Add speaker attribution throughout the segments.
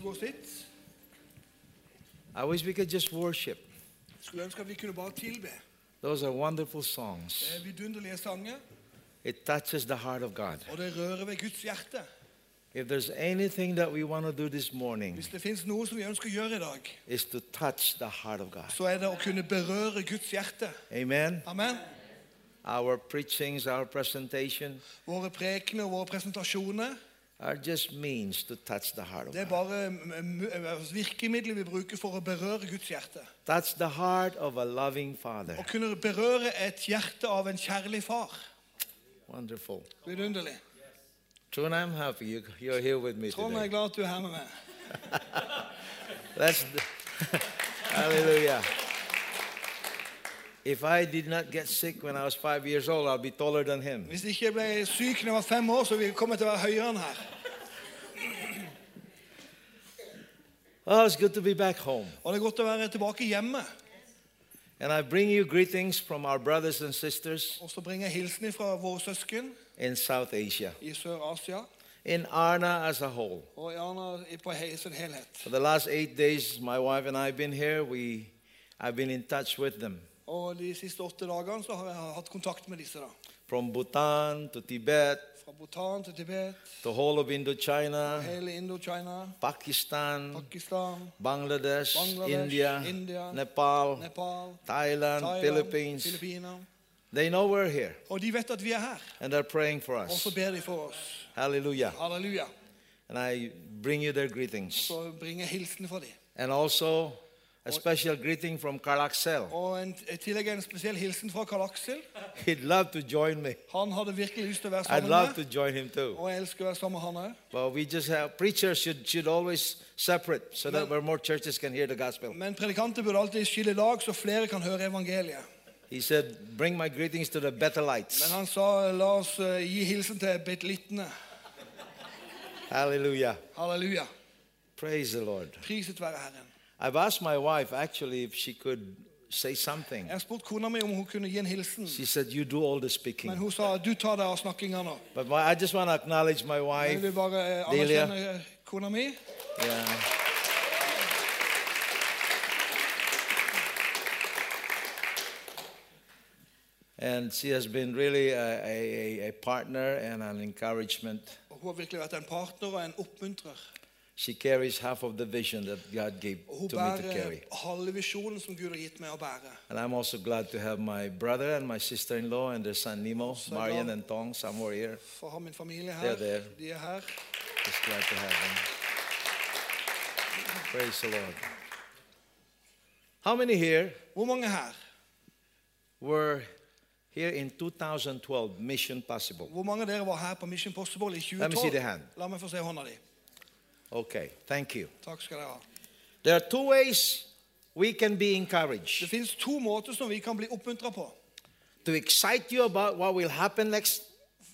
Speaker 1: så god sitt.
Speaker 2: I wish we could just worship.
Speaker 1: Skulle ønske at vi kunne bare tilbe.
Speaker 2: Those are wonderful songs.
Speaker 1: Det er vidunderlige sanger,
Speaker 2: It touches the heart of God.
Speaker 1: og det rører ved Guds hjerte.
Speaker 2: If there's anything that we want to do this morning,
Speaker 1: Hvis det som vi
Speaker 2: is to touch the heart of God.
Speaker 1: så det Guds.
Speaker 2: Amen.
Speaker 1: Amen.
Speaker 2: Our preachings, our presentation are just means to touch the heart of
Speaker 1: det er
Speaker 2: God.
Speaker 1: bare mm, virkemidler vi bruker for å berøre Guds hjerte.
Speaker 2: Touch the heart of a loving Father.
Speaker 1: Å kunne berøre et hjerte av en kjærlig far.
Speaker 2: Wonderful.
Speaker 1: Vidunderlig.
Speaker 2: True, I'm happy you, you're here with me
Speaker 1: Trond, jeg er
Speaker 2: today.
Speaker 1: glad at du er her med meg.
Speaker 2: That's hallelujah. If I did not get sick when I was five years old, I'll be taller than him.
Speaker 1: Hvis ikke jeg ble syk jeg var fem år, så til å være høyere enn her.
Speaker 2: Oh, it's good to be back home.
Speaker 1: Og det er godt å være tilbake hjemme.
Speaker 2: And I bring you greetings from our brothers and sisters
Speaker 1: Og så bringer jeg hilsen fra våre søsken
Speaker 2: in South Asia,
Speaker 1: i Sør-Asia.
Speaker 2: in Arna as a whole.
Speaker 1: Og gjerne i- på he- sin helhet.
Speaker 2: For the last eight days, my wife and I have been here. We, I've been in touch with them
Speaker 1: Og de siste åtte dagene så har jeg hatt kontakt med disse. da.
Speaker 2: from Bhutan to Tibet,
Speaker 1: Fra Bhutan til Tibet,
Speaker 2: the whole of Indochina,
Speaker 1: hele Indochina,
Speaker 2: Pakistan,
Speaker 1: Pakistan,
Speaker 2: Bangladesh,
Speaker 1: Bangladesh,
Speaker 2: India,
Speaker 1: India,
Speaker 2: Nepal,
Speaker 1: Nepal,
Speaker 2: Thailand,
Speaker 1: Thailand,
Speaker 2: Philippines.
Speaker 1: Filippiner.
Speaker 2: They know we're here
Speaker 1: Og de vet at vi er her.
Speaker 2: and they're praying for
Speaker 1: Og så
Speaker 2: us.
Speaker 1: ber de for oss.
Speaker 2: Hallelujah.
Speaker 1: Halleluja.
Speaker 2: And I bring you their greetings.
Speaker 1: Så bringer jeg hilsen fra dem.
Speaker 2: And also a special greeting from Carl Axel.
Speaker 1: Og en, i tillegg en spesiell hilsen fra Karl Aksel.
Speaker 2: He'd love to join me.
Speaker 1: Han hadde virkelig lyst til å være
Speaker 2: I'd
Speaker 1: sammen
Speaker 2: love to join him too.
Speaker 1: Og jeg elsker å være sammen med han òg.
Speaker 2: But we just have preachers should should always separate so that where more churches can hear the gospel.
Speaker 1: Men predikanter burde alltid skille lag, så flere kan høre evangeliet.
Speaker 2: He said, "Bring my greetings to the Bethelites."
Speaker 1: Men han sa la oss eh, gi hilsen til betelittene.
Speaker 2: Hallelujah.
Speaker 1: Halleluja.
Speaker 2: Praise the Lord.
Speaker 1: Priset være Herren.
Speaker 2: I've asked my wife actually if she could say something.
Speaker 1: Jeg har kona mi om hun kunne gi en hilsen.
Speaker 2: She said, "You do all the
Speaker 1: Men
Speaker 2: speaking."
Speaker 1: hun sa du tar deg av snakkinga nå.
Speaker 2: But my, I just want to acknowledge my
Speaker 1: Jeg
Speaker 2: wife.
Speaker 1: vil bare eh,
Speaker 2: Delia.
Speaker 1: anerkjenne eh, kona mi.
Speaker 2: Yeah. And she has been really a, a, a partner and an encouragement.
Speaker 1: Og Hun har virkelig vært en partner og en oppmuntrer.
Speaker 2: She carries half of the vision that God gave to me to carry.
Speaker 1: halve visjonen som Gud har gitt meg å bære.
Speaker 2: And I'm also glad to have my brother and my sister-in-law and their son Nemo, Marian
Speaker 1: glad-
Speaker 2: and Tong somewhere here.
Speaker 1: For å ha min familie
Speaker 2: They're
Speaker 1: her.
Speaker 2: there.
Speaker 1: De er her.
Speaker 2: Just glad to have them. Praise the Lord. How many here
Speaker 1: Hvor mange her?
Speaker 2: were here in 2012 Mission Possible?
Speaker 1: Hvor mange av dere var her på Mission Possible i
Speaker 2: Let me see the
Speaker 1: 2012?
Speaker 2: hand.
Speaker 1: La meg få se hånda di.
Speaker 2: Okay, thank you.
Speaker 1: Takk skal dere ha.
Speaker 2: There are two ways we can be encouraged.
Speaker 1: Det finnes to måter som vi kan bli oppmuntra på.
Speaker 2: to excite you about what will happen next,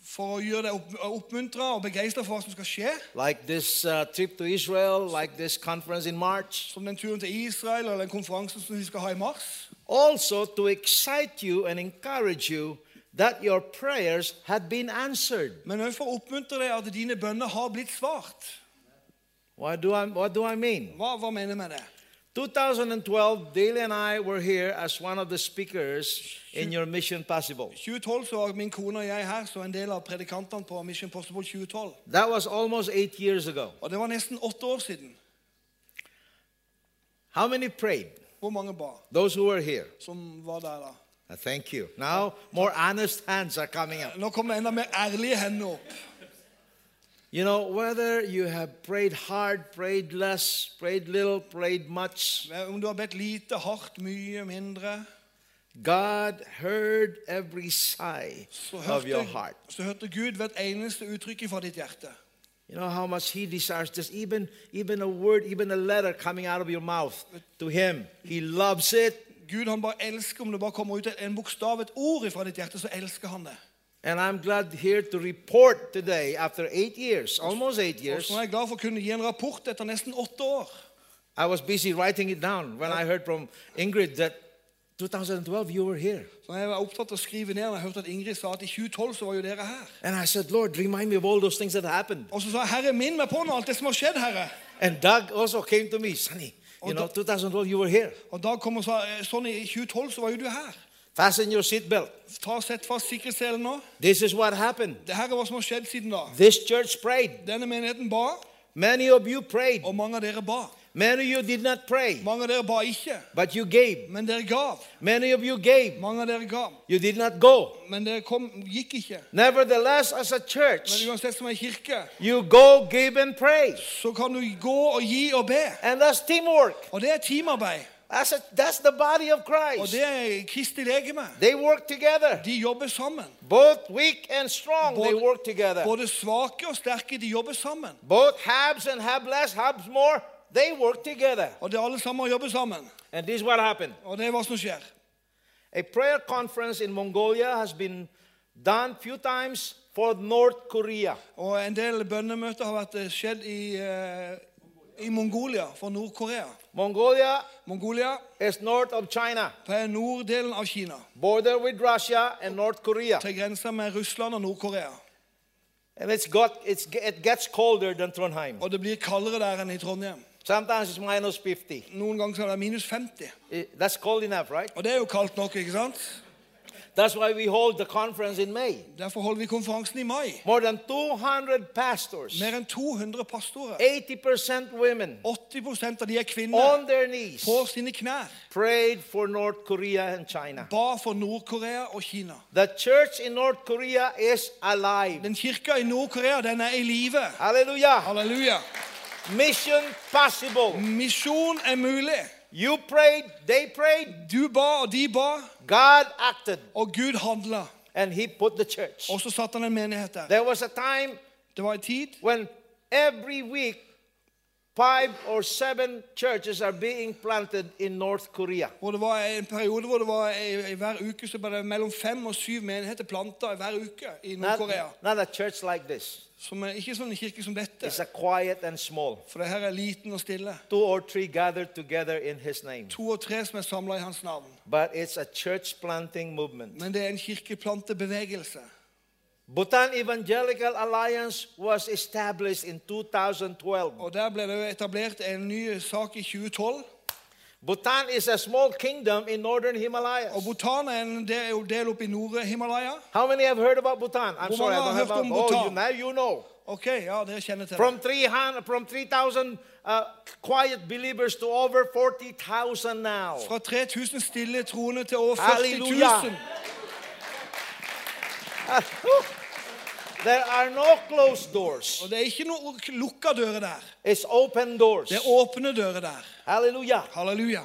Speaker 1: For å gjøre deg opp, oppmuntra og begeistra for hva som skal skje.
Speaker 2: like this uh, trip to Israel, like this conference in March.
Speaker 1: Som den turen til Israel eller den konferansen som vi skal ha i mars.
Speaker 2: Also, to excite you and encourage you that your prayers had been answered.
Speaker 1: Men òg for å oppmuntre deg at dine bønner har blitt svart.
Speaker 2: What do I, what do I mean?
Speaker 1: Mener med det?
Speaker 2: 2012, Daly and I were here as one of the speakers in your Mission Possible.
Speaker 1: 2012 så var min kone og jeg her som en del av predikantene på Mission Possible 2012.
Speaker 2: That was almost eight years ago.
Speaker 1: Og det var nesten åtte år siden.
Speaker 2: How many prayed?
Speaker 1: Hvor mange ba
Speaker 2: Those who were here.
Speaker 1: som var der da?
Speaker 2: Thank you. Now, more honest hands are coming up.
Speaker 1: Nå kommer det enda mer ærlige hender opp.
Speaker 2: You know, whether you have prayed hard, prayed less, prayed little, prayed much,
Speaker 1: Om du har bedt lite, hardt, mye, mindre,
Speaker 2: God heard every sigh
Speaker 1: så
Speaker 2: of your heart.
Speaker 1: så hørte Gud hvert eneste uttrykk fra ditt hjerte.
Speaker 2: You know how much He desires just even, even a word, even a letter coming out of your mouth to Him. He loves it.
Speaker 1: Gud han bare elsker om det bare kommer ut en bokstav, et ord fra ditt hjerte, så elsker han det.
Speaker 2: And I'm glad here to report today, after eight years, almost eight years,
Speaker 1: er jeg glad for å kunne gi en rapport etter nesten åtte år.
Speaker 2: I was busy writing it down when I heard from Ingrid that 2012 you were here.
Speaker 1: Så jeg var opptatt av å skrive ned, og jeg hørte at Ingrid sa at i 2012 så var jo dere her.
Speaker 2: And I said, Lord, remind me of all those things that happened.
Speaker 1: Og så sa jeg, Herre, minn meg på noe, alt det som har skjedd, Herre.
Speaker 2: And Doug also came to me, Sonny, you know, 2012 you were here.
Speaker 1: Og da kom og sa i 2012 så var jo du her.
Speaker 2: Fasten your seatbelt.
Speaker 1: Ta Sett fast sikkerhetsselen nå.
Speaker 2: This is what happened.
Speaker 1: Det her er hva som har skjedd siden da.
Speaker 2: This church prayed.
Speaker 1: Denne menigheten ba,
Speaker 2: Many of you prayed.
Speaker 1: og mange av dere ba.
Speaker 2: Many of you did not pray,
Speaker 1: Mange av dere ba ikke,
Speaker 2: but you gave.
Speaker 1: men dere gav.
Speaker 2: Many of you gave.
Speaker 1: Mange av dere gav,
Speaker 2: You did not go.
Speaker 1: men dere kom, gikk ikke.
Speaker 2: Nevertheless, as a
Speaker 1: Men
Speaker 2: church,
Speaker 1: uansett som kirke,
Speaker 2: you go, give, and pray.
Speaker 1: så kan du gå og gi og be.
Speaker 2: And that's teamwork.
Speaker 1: Og det er teamarbeid.
Speaker 2: That's, a, that's the body of
Speaker 1: Og
Speaker 2: Christ.
Speaker 1: det er Kristi legeme.
Speaker 2: They work together.
Speaker 1: De jobber sammen.
Speaker 2: Both weak and strong, they work together.
Speaker 1: Både svake og sterke, de jobber sammen.
Speaker 2: Both Habs and Hab less, Habs more, they work together.
Speaker 1: Og er alle sammen jobber sammen.
Speaker 2: And this is what happened.
Speaker 1: Og det er hva som skjer.
Speaker 2: A prayer conference in Mongolia has been done few times for North Korea.
Speaker 1: Og en del bønnemøter har vært eh, skjedd i, uh, i Mongolia, for Nord-Korea.
Speaker 2: Mongolia
Speaker 1: Mongolia
Speaker 2: is north of China,
Speaker 1: på norddelen av Kina,
Speaker 2: border with Russia and North Korea.
Speaker 1: til grensa med Russland og Nord-Korea.
Speaker 2: And it's got, it's, it gets colder than Trondheim.
Speaker 1: Og det blir kaldere der enn i Trondheim.
Speaker 2: Sometimes it's minus 50.
Speaker 1: Noen ganger er det minus 50.
Speaker 2: It, That's cold enough, right?
Speaker 1: Og det er jo kaldt nok, ikke sant?
Speaker 2: That's why we hold the conference in May.
Speaker 1: Derfor holder vi konferansen i mai.
Speaker 2: More than 200 pastors,
Speaker 1: Mer enn 200 pastorer.
Speaker 2: 80% women,
Speaker 1: 80 av de er kvinner.
Speaker 2: on their knees,
Speaker 1: På sine knær.
Speaker 2: prayed for North Korea and China.
Speaker 1: Ba for Nord-Korea og Kina.
Speaker 2: The church in North Korea is alive.
Speaker 1: Den kirka i Nord-Korea, den er i live.
Speaker 2: Halleluja.
Speaker 1: Halleluja.
Speaker 2: Mission possible.
Speaker 1: Misjon er mulig.
Speaker 2: You prayed, they prayed,
Speaker 1: Du ba, og de ba,
Speaker 2: God acted,
Speaker 1: og Gud handla.
Speaker 2: and He put the church.
Speaker 1: Og så satte han en menighet der.
Speaker 2: There was a time
Speaker 1: Det var en tid
Speaker 2: when every week five or seven churches are being planted in North Korea.
Speaker 1: hvor det var en periode hvor det var i, hver uke så var det mellom fem og syv menigheter planta hver uke i Nord-Korea.
Speaker 2: not a church like this.
Speaker 1: Som er ikke sånn en kirke som dette.
Speaker 2: It's a quiet and small.
Speaker 1: For det her er liten og stille.
Speaker 2: Two or three gathered together in His name.
Speaker 1: To og tre som er samla i hans navn.
Speaker 2: But it's a church planting movement.
Speaker 1: Men det er en kirkeplantebevegelse.
Speaker 2: Bhutan Evangelical Alliance was established in 2012.
Speaker 1: Og Der ble det etablert en ny sak i 2012.
Speaker 2: Bhutan is a small kingdom in northern
Speaker 1: Og Bhutan er en del, del oppe i Nord-Himalaya.
Speaker 2: How many have heard about Bhutan? I'm
Speaker 1: Hvor
Speaker 2: sorry, I don't have about, oh, you,
Speaker 1: Bhutan?
Speaker 2: now you know.
Speaker 1: Ok, ja, dere kjenner til.
Speaker 2: From 300, from 3,000 uh, quiet believers to over 40,000 now.
Speaker 1: Fra 3000 stille troende til over 40
Speaker 2: Halleluja.
Speaker 1: 000.
Speaker 2: There are no closed doors.
Speaker 1: Og det er ikke noen lukka dører der.
Speaker 2: It's open doors.
Speaker 1: Det er åpne dører der.
Speaker 2: Hallelujah.
Speaker 1: Halleluja.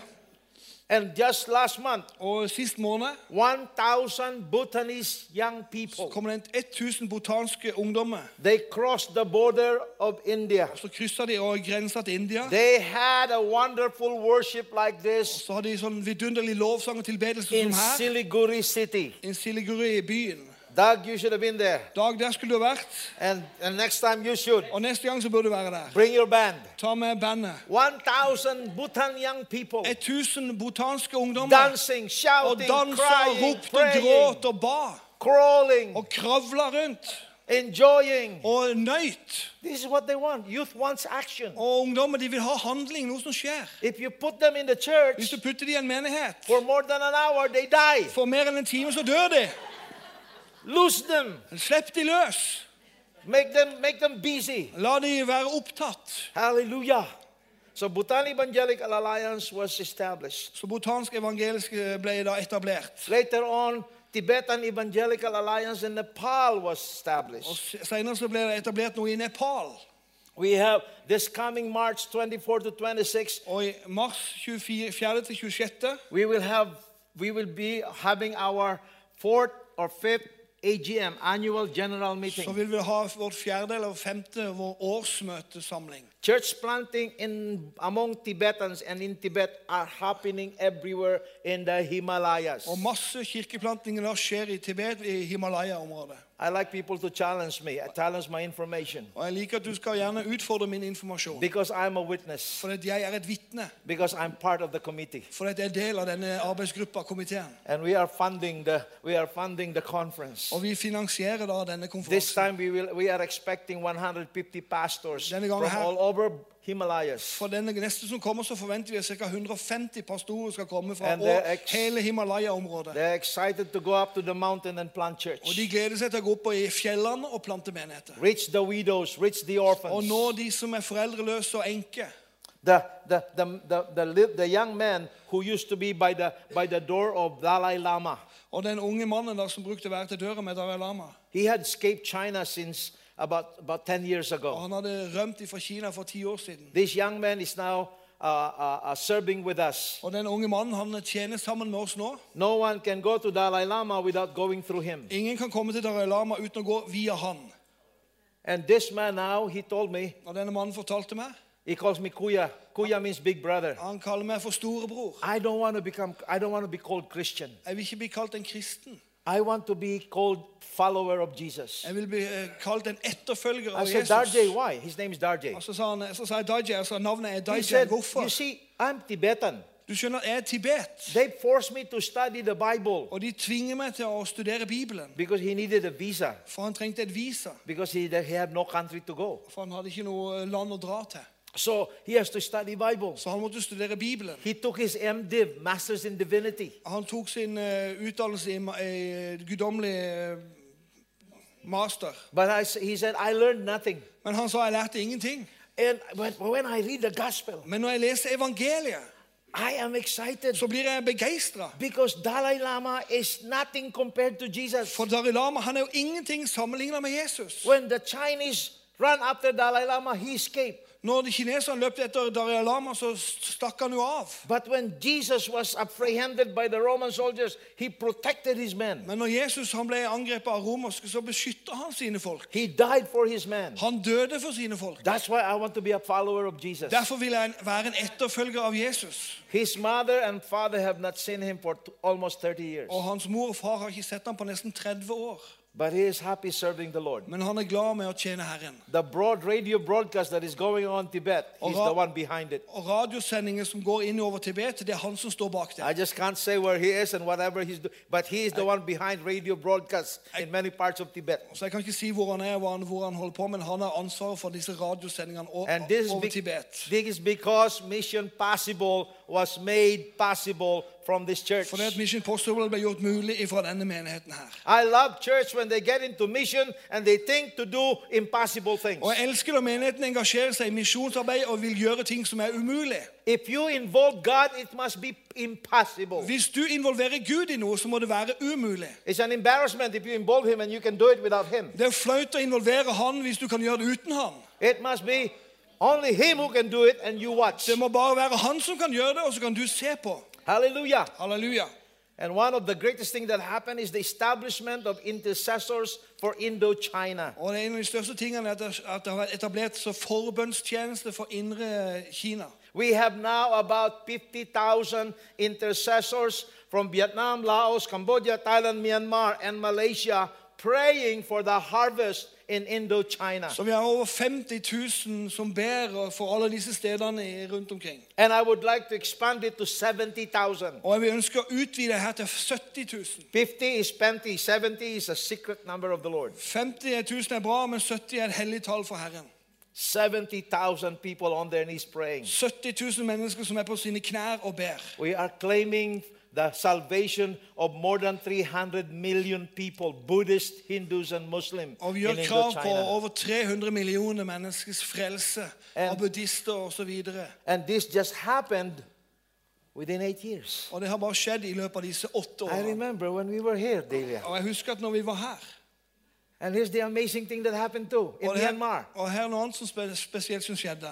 Speaker 2: And just last month,
Speaker 1: Og sist måned
Speaker 2: 1,000 Bhutanese young people,
Speaker 1: kom det 1000 bhutanske ungdommer.
Speaker 2: they crossed the border of India.
Speaker 1: Så kryssa de og grensa til India.
Speaker 2: They had a wonderful worship like this
Speaker 1: Så hadde de sånn vidunderlig lovsang og tilbedelse
Speaker 2: in
Speaker 1: som her.
Speaker 2: Siliguri city.
Speaker 1: In Siliguri byen.
Speaker 2: Doug, you should have been there.
Speaker 1: Dag, der skulle du vært.
Speaker 2: And, and next time you should.
Speaker 1: Og neste gang så burde du være der.
Speaker 2: Bring your band.
Speaker 1: Ta med bandet.
Speaker 2: 1,000 Bhutan young people
Speaker 1: 1000 botanske ungdommer.
Speaker 2: dancing,
Speaker 1: Og
Speaker 2: shouting, crying,
Speaker 1: ropte
Speaker 2: praying,
Speaker 1: gråt og ba.
Speaker 2: crawling,
Speaker 1: Og kravla rundt.
Speaker 2: enjoying.
Speaker 1: Og nøyt.
Speaker 2: This is what they want. Youth wants action.
Speaker 1: Og ungdommer de vil ha handling, noe som skjer.
Speaker 2: If you put them in the church
Speaker 1: Hvis du putter dem i en menighet
Speaker 2: for more than an hour, they die.
Speaker 1: for mer enn en time, så dør de.
Speaker 2: Lose them.
Speaker 1: Slipp de løs.
Speaker 2: Make them make them busy.
Speaker 1: La de være opptatt.
Speaker 2: Hallelujah. So Bhutan Evangelical Alliance was established.
Speaker 1: Så botansk evangelisk eh, ble da etablert.
Speaker 2: Later on, Tibetan Evangelical Alliance in Nepal was
Speaker 1: Og
Speaker 2: established.
Speaker 1: Senere så ble det etablert noe i Nepal.
Speaker 2: We have this coming March 24 to 26.
Speaker 1: Og i mars 24. 4. til 26.
Speaker 2: We will have we will be having our fourth or fifth AGM annual general
Speaker 1: så
Speaker 2: meeting.
Speaker 1: vil vi ha vårt fjerde eller femte vår årsmøtesamling.
Speaker 2: Church planting in among Tibetans and in Tibet are happening everywhere in the Himalayas.
Speaker 1: Og masse kirkeplantinger skjer i Tibet, i Himalaya-området.
Speaker 2: I like people to challenge me, challenge my information
Speaker 1: Og jeg liker at du skal gjerne utfordre min informasjon.
Speaker 2: because I'm a witness,
Speaker 1: Fordi jeg er et vitne.
Speaker 2: because I'm part of the committee.
Speaker 1: Fordi jeg er del av denne arbeidsgruppa, komiteen.
Speaker 2: And we are funding the we are funding the conference.
Speaker 1: Og vi finansierer da denne
Speaker 2: This time we will we are expecting 150 pastors from all over Himalayas.
Speaker 1: For den neste som kommer, så forventer vi at ca. 150 pastorer skal komme fra hele Himalaya-området.
Speaker 2: They're excited to go up to the mountain and plant
Speaker 1: Og de gleder seg til å gå opp i fjellene og plante menigheter.
Speaker 2: Reach the widows, reach the
Speaker 1: Og nå de som er foreldreløse og enke.
Speaker 2: The, the, the, the, the, li- the young man who used to be by the, by the door of Dalai Lama.
Speaker 1: Og den unge mannen der som brukte å være til døra med Dalai Lama.
Speaker 2: He had escaped China since about, about 10 years
Speaker 1: Og
Speaker 2: ago.
Speaker 1: han hadde rømt fra Kina for ti år siden.
Speaker 2: This young man is now uh, uh, uh, serving with us.
Speaker 1: Og den unge mannen han tjener sammen med oss nå.
Speaker 2: No one can go to Dalai Lama without going through him.
Speaker 1: Ingen kan komme til Dalai Lama uten å gå via han.
Speaker 2: And this man now, he told me,
Speaker 1: Og denne mannen fortalte meg,
Speaker 2: he calls me Kuya. Kuya means big brother.
Speaker 1: han kaller meg for storebror.
Speaker 2: I don't want to become, I don't want to be called Christian.
Speaker 1: Jeg vil ikke bli kalt en kristen.
Speaker 2: I want to be called follower of Jesus.
Speaker 1: Jeg vil bli eh, kalt en etterfølger av
Speaker 2: said, Darjay, why? His name is Darjay.
Speaker 1: Og så sa, han, så sa jeg Dajay, altså navnet er
Speaker 2: said,
Speaker 1: Hvorfor?
Speaker 2: you see, I'm Tibetan.
Speaker 1: Du skjønner, jeg er Tibet.
Speaker 2: They forced me to study the Bible
Speaker 1: Og de tvinger meg til å studere Bibelen.
Speaker 2: because he needed a visa,
Speaker 1: For han trengte et visa.
Speaker 2: because he, he had no country to go.
Speaker 1: For han hadde ikke noe land å dra til.
Speaker 2: So he has to study Bible.
Speaker 1: Så han måtte studere Bibelen.
Speaker 2: He took his MDiv, Masters in Divinity.
Speaker 1: Han tok sin eh, utdannelse i, i guddommelig eh, master.
Speaker 2: But I, he said, I learned nothing.
Speaker 1: Men han sa jeg lærte ingenting.
Speaker 2: And when, when I read the gospel,
Speaker 1: Men når jeg leser evangeliet,
Speaker 2: I am excited
Speaker 1: så blir jeg begeistra.
Speaker 2: because Dalai Lama is nothing compared to Jesus.
Speaker 1: For Dalai Lama han er jo ingenting sammenligna med Jesus.
Speaker 2: When the Chinese run after Dalai Lama, he escaped.
Speaker 1: Når kineserne løpte etter Dalai Lama, så stakk han jo av.
Speaker 2: But when Jesus was apprehended by the Roman soldiers, he protected his men.
Speaker 1: Men når Jesus han ble angrepet av romerske, så beskytta han sine folk.
Speaker 2: He died for his men.
Speaker 1: Han døde for sine folk.
Speaker 2: That's why I want to be a follower of Jesus.
Speaker 1: Derfor vil jeg være en etterfølger av Jesus.
Speaker 2: His mother and father have not seen him for almost 30 years.
Speaker 1: Og hans mor og far har ikke sett ham på nesten 30 år.
Speaker 2: But he is happy serving the Lord.
Speaker 1: Men han er glad med å tjene Herren.
Speaker 2: The broad radio broadcast that is going on in Tibet, he's the one behind it.
Speaker 1: Og radiosendinger som går inn over Tibet, det er han som står bak det.
Speaker 2: I just can't say where he is and whatever he's doing, but he is the one behind radio broadcasts in many parts of Tibet.
Speaker 1: Så jeg kan ikke si hvor han er, hvor han, hvor han holder på, men han har ansvaret for disse radiosendingene o-
Speaker 2: And this is,
Speaker 1: over
Speaker 2: be-
Speaker 1: Tibet.
Speaker 2: this is because Mission Possible was made possible from this church.
Speaker 1: For det at Mission Possible ble gjort mulig fra denne menigheten her.
Speaker 2: I love church when they get into mission and they think to do impossible things.
Speaker 1: Og jeg elsker når menigheten engasjerer seg i misjonsarbeid og vil gjøre ting som er umulig.
Speaker 2: If you involve God, it must be impossible.
Speaker 1: Hvis du involverer Gud i noe, så må det være umulig.
Speaker 2: It's an embarrassment if you involve Him and you can do it without Him.
Speaker 1: Det er flaut å involvere han hvis du kan gjøre det uten han.
Speaker 2: It must be only Him who can do it and you watch.
Speaker 1: Det må bare være han som kan gjøre det, og så kan du se på.
Speaker 2: Hallelujah.
Speaker 1: Hallelujah.
Speaker 2: And one of the greatest things that happened is the establishment of intercessors for Indochina.
Speaker 1: Og En av de største tingene er at det at det har vært etablert så forbønnstjeneste for indre Kina.
Speaker 2: We have now about 50,000 intercessors from Vietnam, Laos, Cambodia, Thailand, Myanmar, and Malaysia praying for the harvest in Indochina.
Speaker 1: Så vi har over 50 000 som ber for alle disse stedene rundt omkring.
Speaker 2: And I would like to expand it to 70,000.
Speaker 1: Og vi ønsker å utvide her til 70 000.
Speaker 2: 50 is plenty, 70 is a secret number of the Lord.
Speaker 1: 50 000 er bra, men 70 er et hellig tall for Herren.
Speaker 2: 70,000 people on their knees praying.
Speaker 1: 70 000 mennesker som er på sine knær og ber.
Speaker 2: We are claiming the salvation of more than 300 million people, Buddhist, Hindus, and Muslims
Speaker 1: Og vi gjør krav på over 300 millioner menneskers frelse
Speaker 2: And-
Speaker 1: av buddhister osv.
Speaker 2: And this just happened within eight years.
Speaker 1: Og det har bare skjedd i løpet av disse åtte
Speaker 2: I remember when we were here, Delia.
Speaker 1: Og jeg husker at når vi var her
Speaker 2: And here's the amazing thing that happened too in
Speaker 1: Og her,
Speaker 2: Myanmar.
Speaker 1: og her er noe annet som spe- spesielt som skjedde.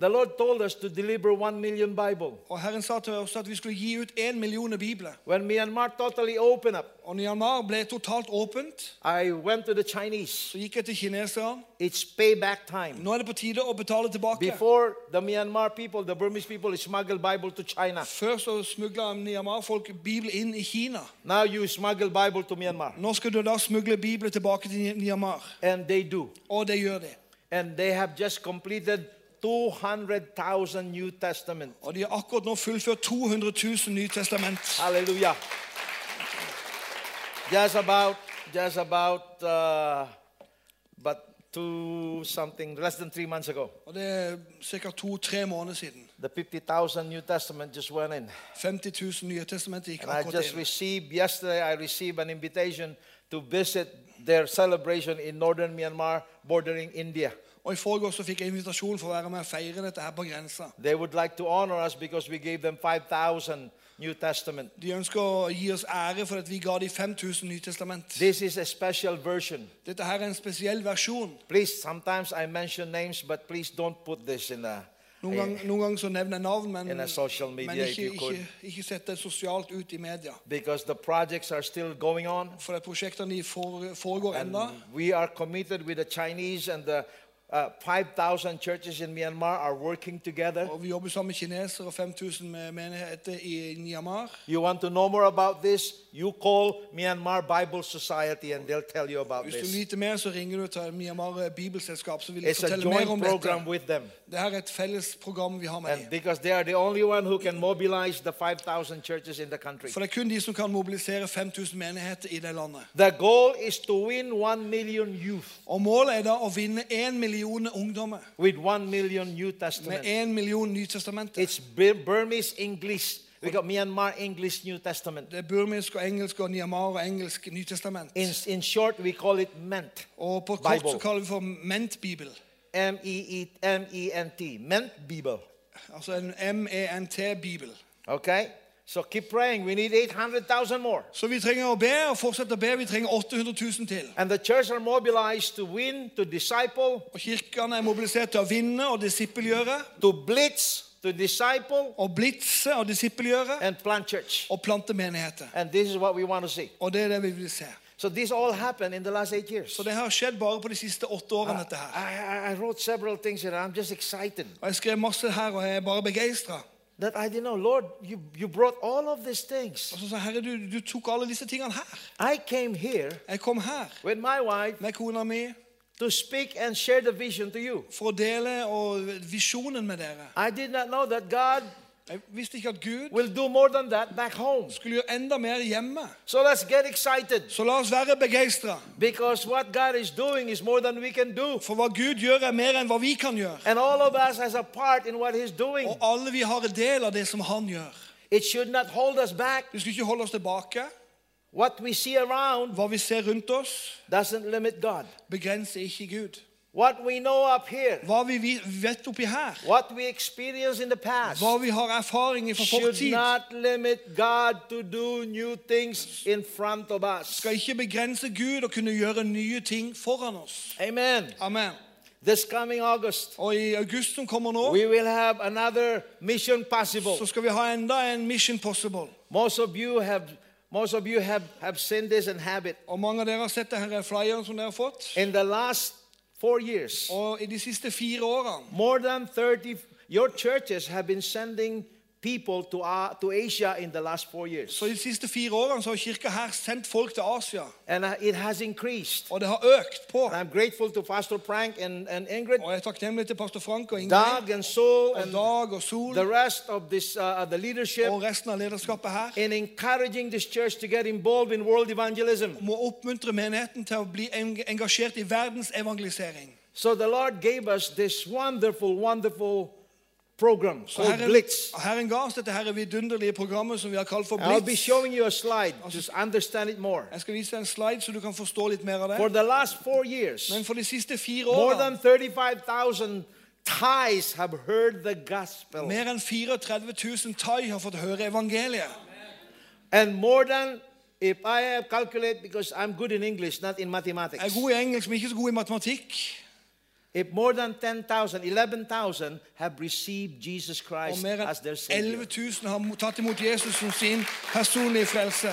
Speaker 2: The Lord told us to deliver one million Bible.
Speaker 1: Og Herren sa til oss at vi skulle gi ut én million bibler.
Speaker 2: When Myanmar totally opened up,
Speaker 1: Og Myanmar ble totalt åpent,
Speaker 2: I went to the Chinese.
Speaker 1: så gikk jeg til kineserne.
Speaker 2: It's payback time.
Speaker 1: Nå er det på tide å betale tilbake.
Speaker 2: Before the Myanmar people, the Burmese people, smuggled Bible to China.
Speaker 1: Før så smugla Myanmar-folk Bibel inn i Kina.
Speaker 2: Now you smuggle Bible to Myanmar.
Speaker 1: Nå skal du da smugle Bibelen tilbake til Myanmar.
Speaker 2: And they do.
Speaker 1: Og det gjør de.
Speaker 2: And they have just completed 200,000 New Testament.
Speaker 1: Og de har akkurat nå fullført 200 000 Nytestament.
Speaker 2: Hallelujah. Just about, just about, uh, but two something, less than three months ago.
Speaker 1: Og det er ca. to-tre måneder siden.
Speaker 2: The 50,000 New Testament just went in.
Speaker 1: 50 000 nye testamenter gikk
Speaker 2: And I
Speaker 1: akkurat
Speaker 2: just
Speaker 1: inn.
Speaker 2: received, yesterday, I received an invitation to visit their celebration in northern Myanmar, bordering India.
Speaker 1: Og I så fikk jeg invitasjon for å være med og feire dette her på grensa.
Speaker 2: They would like to honor us because we gave them 5,000 New Testament.
Speaker 1: De ønsker å gi oss ære for at vi ga dem 5000 Nytestament.
Speaker 2: This is a special version.
Speaker 1: Dette her er en spesiell versjon.
Speaker 2: Please, sometimes I mention names, but please don't put this in a.
Speaker 1: Noen ganger gang så nevner jeg navn, men,
Speaker 2: In a social media,
Speaker 1: men
Speaker 2: if
Speaker 1: ikke,
Speaker 2: you could.
Speaker 1: ikke, ikke sett det sosialt ut i media.
Speaker 2: Because the projects are still going on.
Speaker 1: For prosjektene foregår
Speaker 2: And
Speaker 1: enda.
Speaker 2: we are committed with the Chinese and the uh, 5,000 churches in Myanmar are working together.
Speaker 1: Og vi jobber sammen med kinesere og 5000 menigheter i Myanmar.
Speaker 2: You want to know more about this? You call Myanmar Bible Society and they'll tell you about
Speaker 1: Hvis du
Speaker 2: this.
Speaker 1: lytter mer, så ringer du til Myanmar Bibelselskap, så vil de
Speaker 2: It's a
Speaker 1: fortelle mer om
Speaker 2: joint program
Speaker 1: dette.
Speaker 2: with them.
Speaker 1: Er et felles program vi har med
Speaker 2: And
Speaker 1: dem.
Speaker 2: because they are the only one who can mobilize the 5,000 churches in the country.
Speaker 1: For det er kun de som kan mobilisere 5000 menigheter i det landet.
Speaker 2: The goal is to win 1 million youth
Speaker 1: Og målet er da å vinne million ungdommer
Speaker 2: with one million New
Speaker 1: med
Speaker 2: Testament.
Speaker 1: én million Nytestamenter.
Speaker 2: It's Burmese English. We got Myanmar English New Testament.
Speaker 1: Det er og engelsk og Myanmar og engelsk Nytestament.
Speaker 2: In, in short, we call it MENT.
Speaker 1: Og på kort
Speaker 2: Bible.
Speaker 1: så kaller vi for Ment-bibel.
Speaker 2: M E E M E N T. MENT-bibel.
Speaker 1: Altså en M-E-N-T-bibel.
Speaker 2: Okay? So keep praying. We need 800,000 more.
Speaker 1: Så vi trenger å be og fortsette å be. Vi trenger 800 000 til.
Speaker 2: And the church are mobilized to win, to disciple,
Speaker 1: Og kirkene er mobilisert til å vinne og disippelgjøre.
Speaker 2: to blitz, to disciple,
Speaker 1: Og blitse og disippelgjøre.
Speaker 2: and plant church.
Speaker 1: Og plante menigheter.
Speaker 2: And this is what we want to see.
Speaker 1: Og det er det vi vil se.
Speaker 2: So this all happened in the last eight years.
Speaker 1: Så det har skjedd bare på de siste åtte årene, dette
Speaker 2: I,
Speaker 1: her.
Speaker 2: I, I wrote several things here. I'm just excited
Speaker 1: Og jeg skrev masse her, og jeg er bare begeistra.
Speaker 2: That I didn't know, Lord, you, you brought all of these things.
Speaker 1: Og så sa Herre, du, du tok alle disse tingene her.
Speaker 2: I came here
Speaker 1: Jeg kom her
Speaker 2: with my wife
Speaker 1: med kona mi
Speaker 2: to speak and share the vision to you.
Speaker 1: for å dele og visjonen med dere.
Speaker 2: I did not know that God
Speaker 1: Jeg visste ikke at Gud
Speaker 2: will do more than that back home.
Speaker 1: skulle gjøre enda mer hjemme.
Speaker 2: So let's get excited
Speaker 1: Så la oss være begeistra.
Speaker 2: because what God is doing is more than we can do.
Speaker 1: For hva Gud gjør, er mer enn hva vi kan gjøre.
Speaker 2: And all of us has a part in what He's doing.
Speaker 1: Og alle vi har en del av det som han gjør.
Speaker 2: It should not hold us back.
Speaker 1: Det skulle ikke holde oss tilbake.
Speaker 2: What we see around
Speaker 1: Hva vi ser rundt oss,
Speaker 2: doesn't limit God.
Speaker 1: begrenser ikke Gud.
Speaker 2: What we know up here,
Speaker 1: Hva vi vi vet oppi her,
Speaker 2: what we experience in the past,
Speaker 1: hva vi har erfaring fra
Speaker 2: should
Speaker 1: fortid,
Speaker 2: not limit God to do new things in front of us.
Speaker 1: skal ikke begrense Gud å kunne gjøre nye ting foran oss.
Speaker 2: Amen.
Speaker 1: Amen.
Speaker 2: This coming August,
Speaker 1: Og i august som kommer nå,
Speaker 2: we will have another mission possible.
Speaker 1: så skal vi ha enda en Mission Possible.
Speaker 2: Most of you have most of you have, have seen this and have it.
Speaker 1: Og mange av dere har sett denne flyeren som dere har fått.
Speaker 2: In the last four years,
Speaker 1: Og i de siste fire årene
Speaker 2: more than 30 your churches have been sending people to, uh, to Asia in the last four years.
Speaker 1: Så i de siste fire årene så har kirka her sendt folk til Asia.
Speaker 2: And uh, it has increased.
Speaker 1: Og det har økt på.
Speaker 2: And I'm grateful to Pastor Frank and, and Ingrid,
Speaker 1: Og jeg er takknemlig til pastor Frank og Ingrid
Speaker 2: Doug and Saul,
Speaker 1: og
Speaker 2: and
Speaker 1: Dag og Sol
Speaker 2: the rest of this uh, the leadership
Speaker 1: og resten av lederskapet her.
Speaker 2: in encouraging this church to get involved in world evangelism.
Speaker 1: Må oppmuntre menigheten til å bli eng- engasjert i verdens evangelisering.
Speaker 2: So the Lord gave us this wonderful, wonderful program called
Speaker 1: Herren,
Speaker 2: Blitz.
Speaker 1: Herren ga oss dette her vidunderlige programmet som vi har kalt for
Speaker 2: I'll be
Speaker 1: Blitz.
Speaker 2: showing you a slide just understand it more.
Speaker 1: Jeg skal vise deg en slide så du kan forstå litt mer av
Speaker 2: For
Speaker 1: det.
Speaker 2: the last four years,
Speaker 1: Men for de siste fire
Speaker 2: more
Speaker 1: årene
Speaker 2: than 35,000 Thais have heard the gospel.
Speaker 1: mer enn 34 000 thai har fått høre evangeliet.
Speaker 2: And more than, if I have calculated, because I'm good in English, not in
Speaker 1: Jeg er god i engelsk, men ikke så god i matematikk.
Speaker 2: If more than 10,000, 11,000 have received Jesus Christ as their Savior.
Speaker 1: 11 000 har tatt imot Jesus som sin personlige frelse.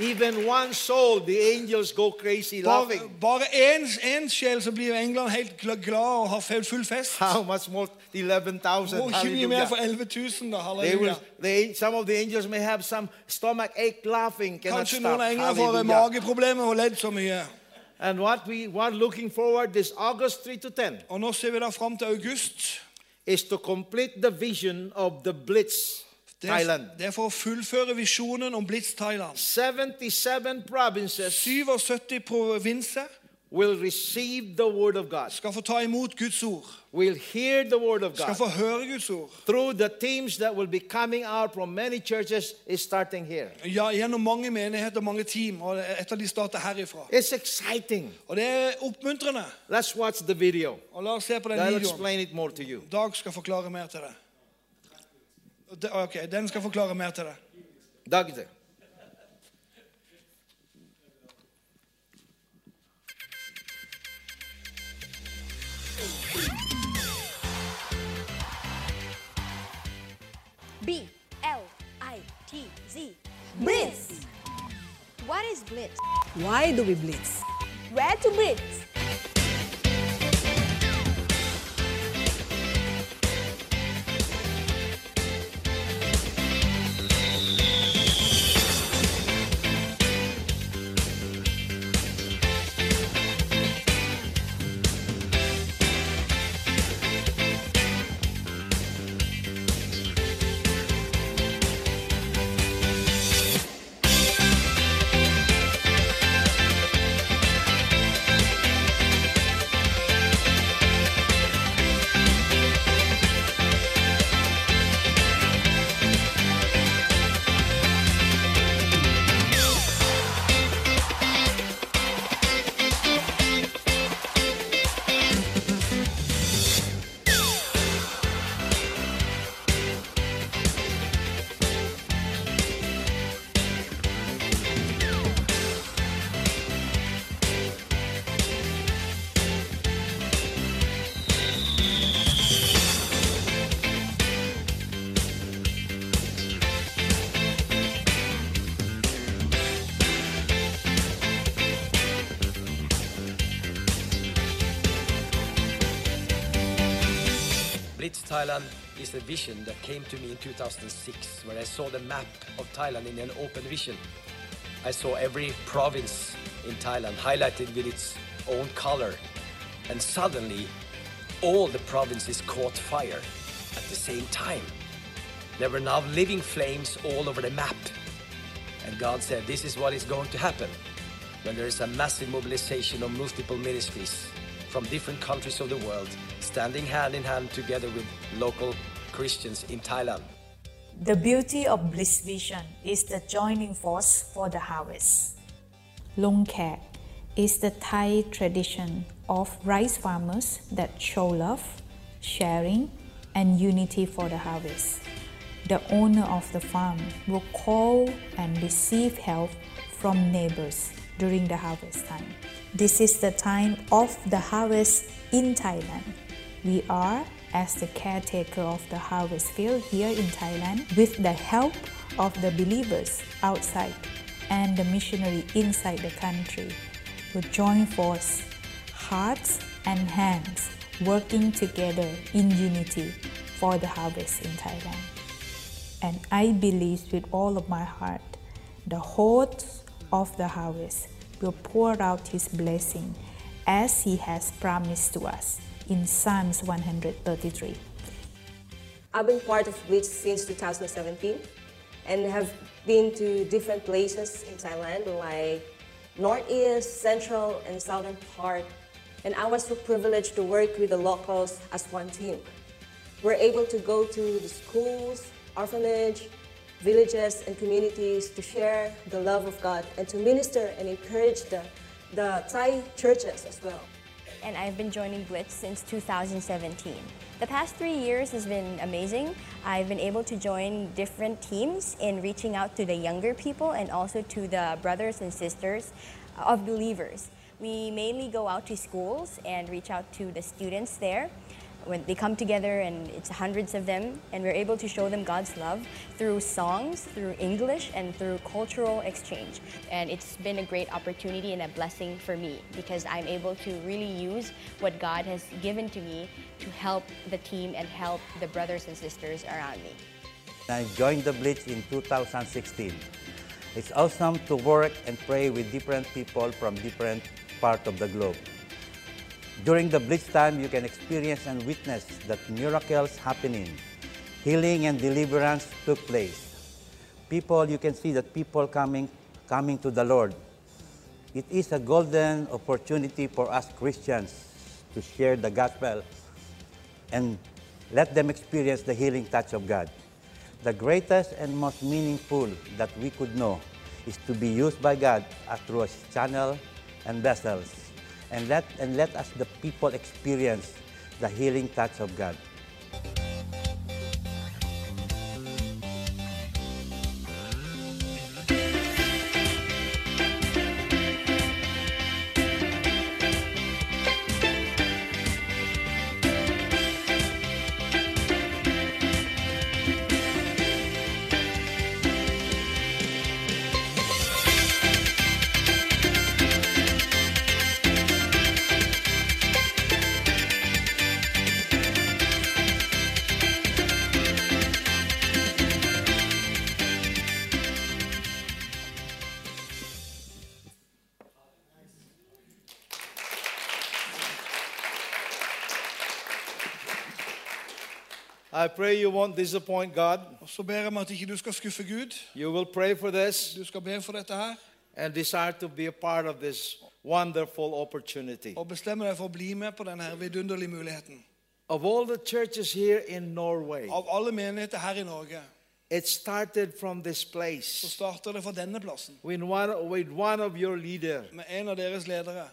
Speaker 2: Even one soul, the angels go crazy laughing.
Speaker 1: bare én, sjel, så blir England helt glad og har full- fest.
Speaker 2: How much more? 11,000.
Speaker 1: Hvor mye mer for 11,000, da. Halleluja.
Speaker 2: some of the angels may have some stomach ache laughing. Cannot
Speaker 1: Kanskje
Speaker 2: noen
Speaker 1: noen engler får mageproblemer og ledd så mye.
Speaker 2: And what we want looking forward this August 3 to 10
Speaker 1: Og nå ser vi da fram til august.
Speaker 2: is to complete the vision of the Blitz
Speaker 1: Det er,
Speaker 2: Thailand.
Speaker 1: det er for å fullføre visjonen om Blitz Thailand.
Speaker 2: 77 provinces,
Speaker 1: 77 provinser,
Speaker 2: will receive the word of God,
Speaker 1: skal få ta imot Guds ord,
Speaker 2: will hear the word of
Speaker 1: skal
Speaker 2: God
Speaker 1: få høre Guds ord.
Speaker 2: through the teams that will be coming out from many churches is starting here.
Speaker 1: Ja, gjennom mange menigheter, mange team, og et av de starter herifra.
Speaker 2: It's exciting.
Speaker 1: Og det er oppmuntrende.
Speaker 2: Let's watch the video.
Speaker 1: Og la oss se på den
Speaker 2: I'll
Speaker 1: videoen.
Speaker 2: explain it more to you.
Speaker 1: Dag skal forklare mer til deg. Det- Ok, den skal forklare mer til deg.
Speaker 2: Dag, is
Speaker 3: B L I T Z. Blitz. What is blitz?
Speaker 4: Why do we blitz?
Speaker 3: Where to blitz?
Speaker 5: Thailand is a vision that came to me in 2006 when I saw the map of Thailand in an open vision. I saw every province in Thailand highlighted with its own color, and suddenly all the provinces caught fire at the same time. There were now living flames all over the map. And God said, This is what is going to happen when there is a massive mobilization of multiple ministries from different countries of the world standing hand in hand together with local Christians in Thailand.
Speaker 6: The beauty of Bliss Vision is the joining force for the harvest. Long Kek is the Thai tradition of rice farmers that show love, sharing, and unity for the harvest. The owner of the farm will call and receive help from neighbors during the harvest time. This is the time of the harvest in Thailand. We are, as the caretaker of the harvest field here in Thailand, with the help of the believers outside and the missionary inside the country, will join force, hearts and hands, working together in unity for the harvest in Thailand. And I believe with all of my heart, the host of the harvest will pour out his blessing as he has promised to us in Psalms 133.
Speaker 7: I've been part of Blitz since 2017 and have been to different places in Thailand like Northeast, Central, and Southern part. And I was so privileged to work with the locals as one team. We're able to go to the schools, orphanage, villages, and communities to share the love of God and to minister and encourage the, the Thai churches as well.
Speaker 3: And I've been joining Blitz since 2017. The past three years has been amazing. I've been able to join different teams in reaching out to the younger people and also to the brothers and sisters of believers. We mainly go out to schools and reach out to the students there when they come together and it's hundreds of them and we're able to show them God's love through songs, through English and through cultural exchange. And it's been a great opportunity and a blessing for me because I'm able to really use what God has given to me to help the team and help the brothers and sisters around me.
Speaker 8: I joined the Blitz in 2016. It's awesome to work and pray with different people from different parts of the globe. During the Blitz time, you can experience and witness that miracles happening. Healing and deliverance took place. People, you can see that people coming, coming to the Lord. It is a golden opportunity for us Christians to share the gospel and let them experience the healing touch of God. The greatest and most meaningful that we could know is to be used by God through His channel and vessels, and let and let us the people experience the healing touch of God.
Speaker 2: Pray you won't disappoint God.
Speaker 1: Så ber jeg om at ikke du skal skuffe Gud.
Speaker 2: You will pray for this
Speaker 1: Du skal be for dette her.
Speaker 2: and desire to be a part of this wonderful opportunity.
Speaker 1: Og bestemme deg for å bli med på denne vidunderlige muligheten.
Speaker 2: Of all the churches here in Norway,
Speaker 1: Av alle menigheter her i Norge
Speaker 2: it started from this
Speaker 1: så
Speaker 2: place
Speaker 1: starter det fra denne plassen.
Speaker 2: with one, with one of your leaders.
Speaker 1: Med en av deres ledere.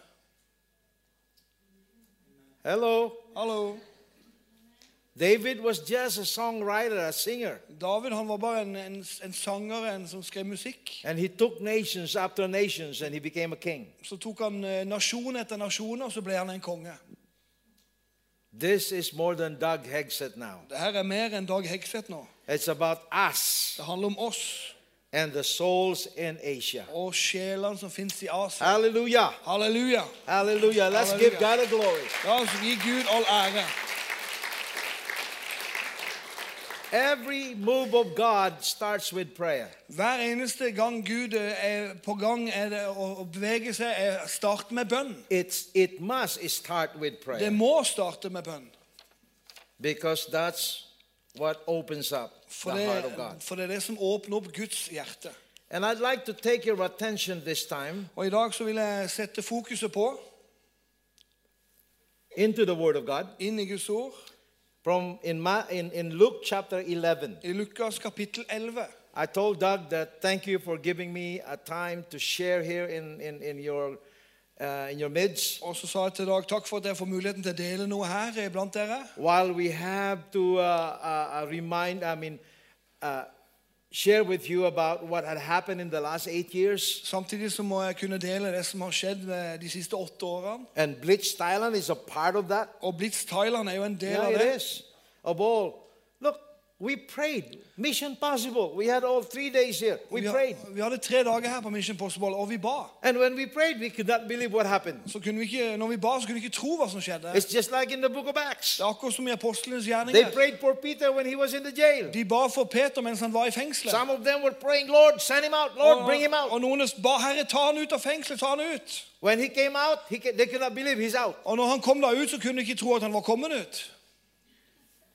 Speaker 2: Hello.
Speaker 1: Hallo.
Speaker 2: David was just a songwriter, a singer.
Speaker 1: David han var bare en, en, en sanger en som skrev musikk.
Speaker 2: And he took nations after nations and he became a king.
Speaker 1: Så tok han eh, nasjon etter nasjon, og så ble han en konge.
Speaker 2: This is more than Doug Hegseth now.
Speaker 1: Det her er mer enn Dag Hegseth nå.
Speaker 2: It's about us
Speaker 1: Det handler om oss
Speaker 2: and the souls in Asia.
Speaker 1: og sjelene som fins i Asia.
Speaker 2: Hallelujah.
Speaker 1: Halleluja.
Speaker 2: Hallelujah. Let's
Speaker 1: Halleluja.
Speaker 2: give God a glory.
Speaker 1: La oss gi Gud all ære.
Speaker 2: Every move of God starts with prayer.
Speaker 1: Hver eneste gang Gud er på gang er det å bevege seg, er start med bønn.
Speaker 2: It's, it must start with
Speaker 1: Det
Speaker 2: prayer
Speaker 1: må starte med bønn.
Speaker 2: because that's what opens up
Speaker 1: For
Speaker 2: the
Speaker 1: det,
Speaker 2: heart of God.
Speaker 1: for det er det som åpner opp Guds hjerte.
Speaker 2: And I'd like to take your attention this time
Speaker 1: Og I dag så vil jeg sette fokuset på,
Speaker 2: into the Word of God
Speaker 1: inn i Guds ord,
Speaker 2: from in, Ma, in, in Luke chapter 11.
Speaker 1: i Lukas kapittel 11.
Speaker 2: I told Doug that thank you for giving me a time to share here in, in, in, your, uh, in your midst.
Speaker 1: Og så sa jeg til Dag takk for at jeg får muligheten til å dele noe her eh, blant dere.
Speaker 2: While we have to uh, uh, uh, remind, I mean, uh, share with you about what had happened in the last eight years.
Speaker 1: Samtidig så må jeg kunne dele det som har skjedd de siste åtte årene.
Speaker 2: And Blitz Thailand is a part of that.
Speaker 1: Og Blitz Thailand er jo en del
Speaker 2: Yeah,
Speaker 1: av
Speaker 2: it
Speaker 1: det.
Speaker 2: is. Of all. We prayed. Mission possible. We had all three days here. We
Speaker 1: Vi,
Speaker 2: prayed.
Speaker 1: vi hadde tre dager her på Mission Possible, og vi ba.
Speaker 2: And when we prayed, we could not believe what happened.
Speaker 1: Så kunne vi ikke, når vi ba, så kunne vi ikke tro hva som skjedde.
Speaker 2: It's just like in the book of Acts.
Speaker 1: Det er akkurat som i apostlenes
Speaker 2: They
Speaker 1: gjerninger.
Speaker 2: prayed for Peter when he was in the jail.
Speaker 1: De ba for Peter mens han var i fengselet.
Speaker 2: Some of them were praying, Lord, send him out. Lord,
Speaker 1: Og,
Speaker 2: bring him
Speaker 1: og noen ba Herre, ta han ut av fengselet, ta han ut.
Speaker 2: When he came out, he, they could not believe he's out.
Speaker 1: Og når han kom da ut, så kunne de ikke tro at han var kommet ut.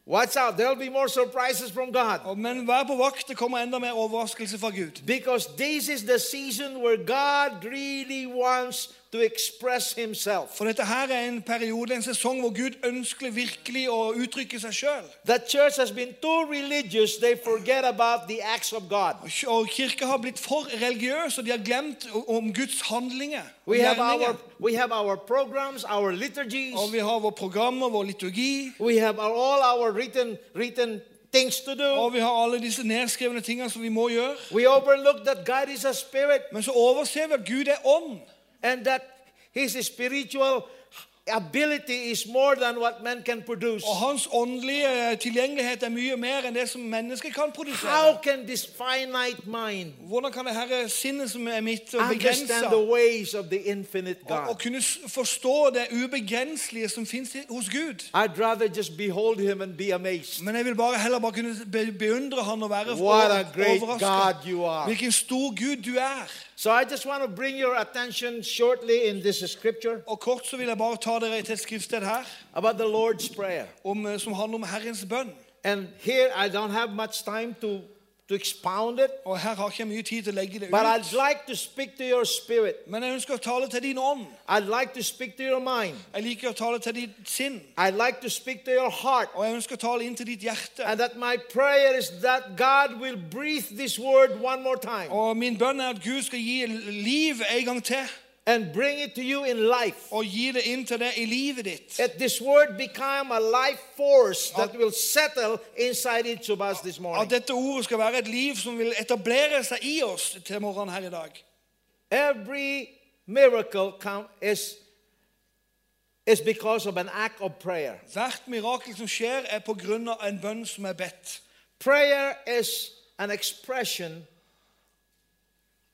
Speaker 2: Watch out. There'll be more surprises from God.
Speaker 1: Men vær på vakt, det kommer enda mer overraskelse fra Gud.
Speaker 2: Because this is the season where God really wants to express himself.
Speaker 1: For dette her er en periode, en sesong hvor Gud ønsker virkelig å uttrykke seg sjøl.
Speaker 2: The church has been too religious, they forget about the acts of God.
Speaker 1: Og kirka har blitt for religiøs, og de har glemt om Guds handlinger.
Speaker 2: We have our we have our programs, our liturgies,
Speaker 1: Og vi har våre programmer, vår liturgi,
Speaker 2: we have our, all our written written things to do.
Speaker 1: og vi har alle disse nedskrevne tingene som vi må gjøre.
Speaker 2: We overlook that God is a spirit
Speaker 1: Men så overser vi at Gud er ånd.
Speaker 2: And that his spiritual ability is more than what man can produce.
Speaker 1: Og hans åndelige tilgjengelighet er mye mer enn det som mennesket kan
Speaker 2: How
Speaker 1: produsere.
Speaker 2: can this finite mind
Speaker 1: Hvordan kan det herre sinnet som er mitt,
Speaker 2: understand the ways of the infinite
Speaker 1: og, og kunne forstå det ubegrenselige som fins hos Gud?
Speaker 2: I'd rather just behold him and be amazed.
Speaker 1: Men jeg vil bare heller bare kunne be, beundre han og være
Speaker 2: What a great
Speaker 1: overraska.
Speaker 2: God you are.
Speaker 1: Hvilken stor Gud du er.
Speaker 2: So I just want to bring your attention shortly in this scripture
Speaker 1: Og kort så vil jeg bare ta dere til et skriftsted her
Speaker 2: about the Lord's Prayer.
Speaker 1: om, eh, som handler om Herrens bønn.
Speaker 2: And here I don't have much time to, to expound it,
Speaker 1: Og her har ikke mye tid til å legge det
Speaker 2: but
Speaker 1: ut.
Speaker 2: I'd like to speak to your spirit.
Speaker 1: Men jeg ønsker å tale til din ånd.
Speaker 2: I'd like to speak to your mind.
Speaker 1: Jeg liker å tale til ditt sinn.
Speaker 2: I'd like to speak to your heart.
Speaker 1: Og jeg ønsker å tale inn til ditt hjerte.
Speaker 2: And that my prayer is that God will breathe this word one more time
Speaker 1: Og min bønn er at Gud skal gi liv en gang til.
Speaker 2: And bring it to you in life.
Speaker 1: Gi det i livet ditt.
Speaker 2: That this word become a life force that will settle inside each of us this morning.
Speaker 1: ordet liv som i oss.
Speaker 2: Every miracle come, is, is because of an act of prayer.
Speaker 1: Hvert mirakel som skjer, er på grunn av en bønn som er bedt.
Speaker 2: Prayer is an expression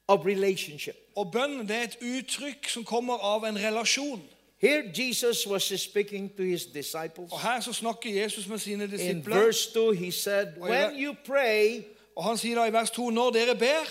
Speaker 2: of relationship.
Speaker 1: Og bønn det er et uttrykk som kommer av en relasjon.
Speaker 2: Here Jesus was speaking to his disciples.
Speaker 1: Og her så snakker Jesus med sine
Speaker 2: In
Speaker 1: disipler.
Speaker 2: verse 2, he said, When you pray,
Speaker 1: Og han sier da i vers 2 når dere ber,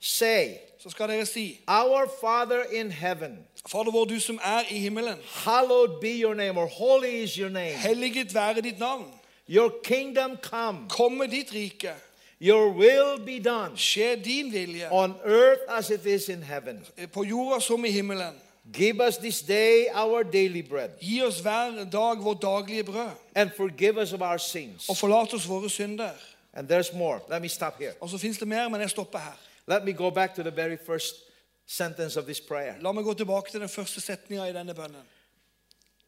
Speaker 2: say,
Speaker 1: så skal dere si
Speaker 2: Our Father in heaven,
Speaker 1: Fader vår, du som er i himmelen.
Speaker 2: hallowed be your name, or holy is your name.
Speaker 1: Helliget være ditt navn.
Speaker 2: Your kingdom come,
Speaker 1: Kom med ditt rike.
Speaker 2: Your will be done
Speaker 1: Skje din vilje.
Speaker 2: on earth as it is in heaven.
Speaker 1: På jorda som i himmelen.
Speaker 2: Give us this day our daily bread,
Speaker 1: Gi oss hver dag vårt daglige brød.
Speaker 2: and forgive us of our sins.
Speaker 1: Og forlat oss våre synder.
Speaker 2: And there's more. Let me stop here.
Speaker 1: Og så det mer, men jeg stopper her.
Speaker 2: Let me go back to the very first sentence of this prayer.
Speaker 1: La meg gå tilbake til den første setninga i denne bønnen.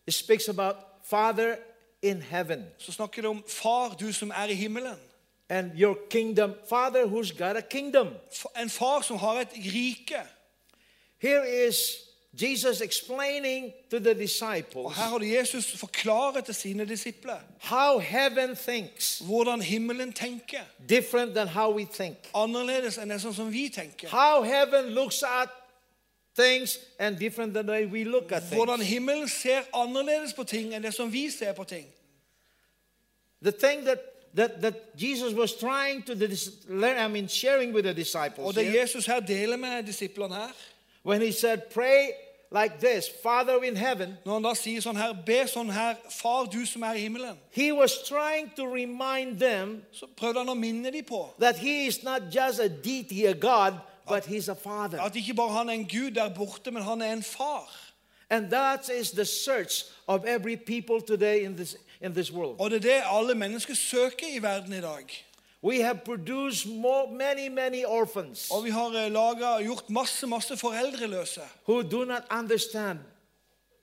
Speaker 2: It speaks about Father in heaven
Speaker 1: Så snakker det om Far, du som er i himmelen.
Speaker 2: And your kingdom. Father who's got a kingdom.
Speaker 1: En far som har et rike.
Speaker 2: Here is Jesus explaining to the
Speaker 1: Og
Speaker 2: disciples
Speaker 1: her har Jesus forklaret til sine disipler
Speaker 2: how heaven thinks,
Speaker 1: hvordan himmelen tenker.
Speaker 2: different than how we think.
Speaker 1: Annerledes enn det sånn som vi tenker.
Speaker 2: How heaven looks at things and different than the way we look at
Speaker 1: Hvordan
Speaker 2: things.
Speaker 1: himmelen ser annerledes på ting enn det som vi ser på ting.
Speaker 2: The thing that that, that Jesus was trying to the, learn, I mean, sharing with the disciples
Speaker 1: Og det
Speaker 2: here,
Speaker 1: Jesus her deler med disiplene her,
Speaker 2: when he said, "Pray like this, Father in heaven."
Speaker 1: når han da sier sånn her Be sånn her, Far, du som er i himmelen,
Speaker 2: He was trying to remind them
Speaker 1: så prøvde han å minne dem på
Speaker 2: that he is not just a deity, a God, but he's a father.
Speaker 1: at ikke bare han er en gud der borte, men han er en far.
Speaker 2: And that is the search of every people today in this, in this world.
Speaker 1: Og det er det alle mennesker søker i verden i dag.
Speaker 2: We have produced more, many, many orphans
Speaker 1: Og vi har eh, laget, gjort masse, masse foreldreløse
Speaker 2: who do not understand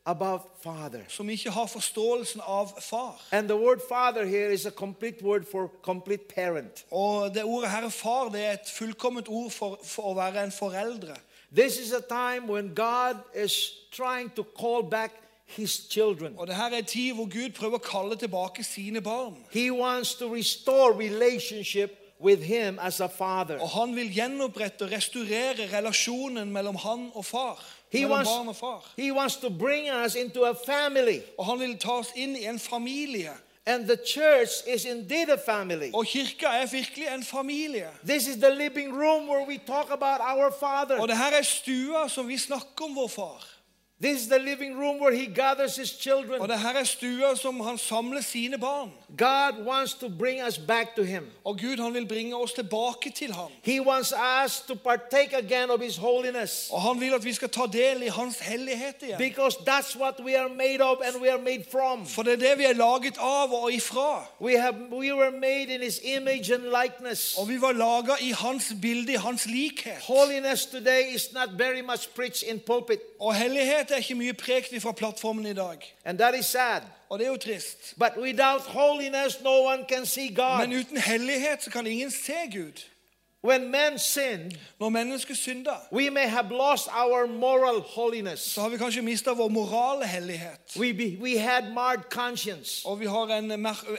Speaker 2: about father.
Speaker 1: som ikke har forståelsen av far.
Speaker 2: And the word father here is a complete word for complete parent.
Speaker 1: Og det ordet her far det er et fullkomment ord for, for å være en foreldre.
Speaker 2: This is a time when God is trying to call back his children.
Speaker 1: Og det her er en tid hvor Gud prøver å kalle tilbake sine barn.
Speaker 2: He wants to restore relationship with him as a father.
Speaker 1: Og han vil gjenopprette og restaurere relasjonen mellom han og far.
Speaker 2: He
Speaker 1: mellom
Speaker 2: wants,
Speaker 1: barn og far.
Speaker 2: he wants to bring us into a family.
Speaker 1: Og han vil ta oss inn i en familie.
Speaker 2: And the church is indeed a family.
Speaker 1: Og kirka er virkelig en familie.
Speaker 2: This is the living room where we talk about our Father.
Speaker 1: Og det her er stua som vi snakker om vår far.
Speaker 2: This is the living room where He gathers His
Speaker 1: Og
Speaker 2: children.
Speaker 1: det her er stua som han samler sine barn.
Speaker 2: God wants to bring us back to Him.
Speaker 1: Og Gud han vil bringe oss tilbake til ham.
Speaker 2: He wants us to partake again of His holiness.
Speaker 1: Og han vil at vi skal ta del i hans hellighet igjen.
Speaker 2: Because that's what we are made of and we are made from.
Speaker 1: For det er det vi er laget av og ifra.
Speaker 2: We, have, we were made in His image and likeness.
Speaker 1: Og vi var laget i hans bilde, i hans likhet.
Speaker 2: Holiness today is not very much preached in pulpit.
Speaker 1: Og hellighet er ikke mye prekt fra plattformen i dag.
Speaker 2: And that is sad.
Speaker 1: Og det er jo trist.
Speaker 2: But without holiness, no one can see God.
Speaker 1: Men uten hellighet så kan ingen se Gud.
Speaker 2: When men sin,
Speaker 1: Når mennesker synder,
Speaker 2: we may have lost our moral holiness.
Speaker 1: så har vi kanskje mista vår morale hellighet.
Speaker 2: We, be, we had marred conscience.
Speaker 1: Og vi har en,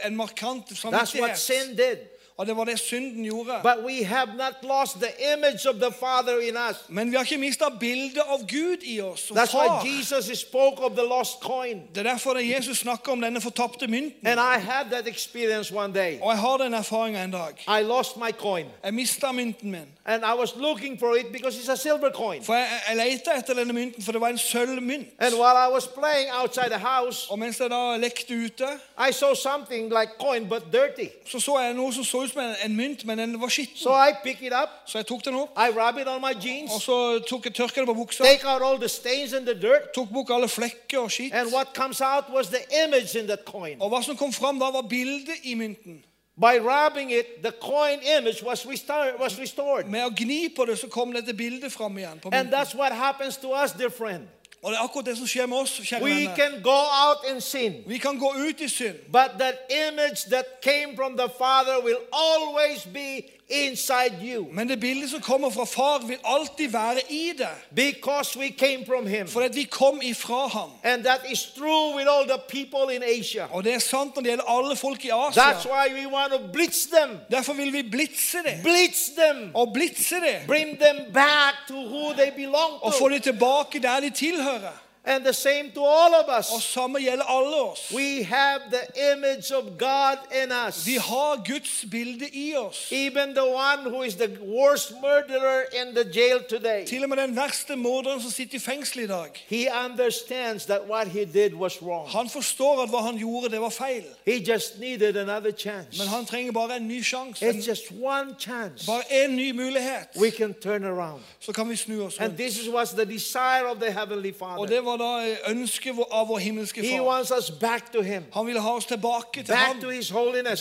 Speaker 1: en markant
Speaker 2: That's what
Speaker 1: samvittighet.
Speaker 2: sin did.
Speaker 1: Og det var det synden gjorde.
Speaker 2: But we have not lost the image of the Father in us.
Speaker 1: Men vi har ikke mistet bildet av Gud i oss
Speaker 2: That's
Speaker 1: far.
Speaker 2: why Jesus spoke of the lost coin.
Speaker 1: Det er derfor Jesus snakker om denne fortapte mynten.
Speaker 2: And I had that experience one day.
Speaker 1: Og jeg har den erfaringen en dag.
Speaker 2: I lost my coin.
Speaker 1: Jeg mistet mynten min.
Speaker 2: And I was looking for it because it's a silver coin.
Speaker 1: For jeg, jeg lette etter denne mynten, for det var en sølvmynt.
Speaker 2: And while I was playing outside the house,
Speaker 1: Og mens jeg da lekte ute,
Speaker 2: I saw something like coin but dirty.
Speaker 1: så så jeg noe som så ut ut som en, mynt, men den var skitten.
Speaker 2: So I pick it up,
Speaker 1: Så jeg tok den opp,
Speaker 2: I rub it on my jeans,
Speaker 1: og så tok jeg tørka det på buksa.
Speaker 2: take out all the stains and the dirt,
Speaker 1: Tok bort alle flekker og skitt.
Speaker 2: and what comes out was the image in that coin.
Speaker 1: Og hva som kom fram da, var bildet i mynten.
Speaker 2: By rubbing it, the coin image was restored. Was restored.
Speaker 1: Med å gni på det, så kom dette bildet fram igjen. på
Speaker 2: And that's what happens to us, dear friend.
Speaker 1: Og det er akkurat det som skjer med oss.
Speaker 2: We
Speaker 1: venner.
Speaker 2: can go out and sin,
Speaker 1: Vi kan gå ut i synd,
Speaker 2: but that image that came from the Father will always be inside you
Speaker 1: men det bildet som kommer fra far, vil alltid være i deg.
Speaker 2: because we came from Him.
Speaker 1: For at vi kom ifra ham.
Speaker 2: And that is true with all the people in Asia.
Speaker 1: Og det er sant når det gjelder alle folk i
Speaker 2: That's
Speaker 1: Asia.
Speaker 2: why we want to blitz them.
Speaker 1: Derfor vil vi blitse det.
Speaker 2: Blitz them.
Speaker 1: Og blitse det.
Speaker 2: Bring them back to who they belong
Speaker 1: Og få dem tilbake der de tilhører.
Speaker 2: And the same to all of
Speaker 1: Og
Speaker 2: us.
Speaker 1: samme gjelder alle oss.
Speaker 2: We have the image of God in us.
Speaker 1: Vi har Guds bilde i oss.
Speaker 2: Even the one who is the worst murderer in the jail today.
Speaker 1: Til og med den verste morderen som sitter i fengsel i dag.
Speaker 2: He understands that what he did was wrong.
Speaker 1: Han forstår at hva han gjorde, det var feil.
Speaker 2: He just needed another chance.
Speaker 1: Men han trenger bare en ny sjanse.
Speaker 2: It's just one chance.
Speaker 1: bare en ny mulighet.
Speaker 2: We can turn around.
Speaker 1: Så kan vi snu oss
Speaker 2: And this is what's the desire of the Heavenly
Speaker 1: Og
Speaker 2: Father.
Speaker 1: det var da ønsket av vår himmelske
Speaker 2: He
Speaker 1: far.
Speaker 2: wants us back to Him,
Speaker 1: Han vil ha oss tilbake til
Speaker 2: back
Speaker 1: ham.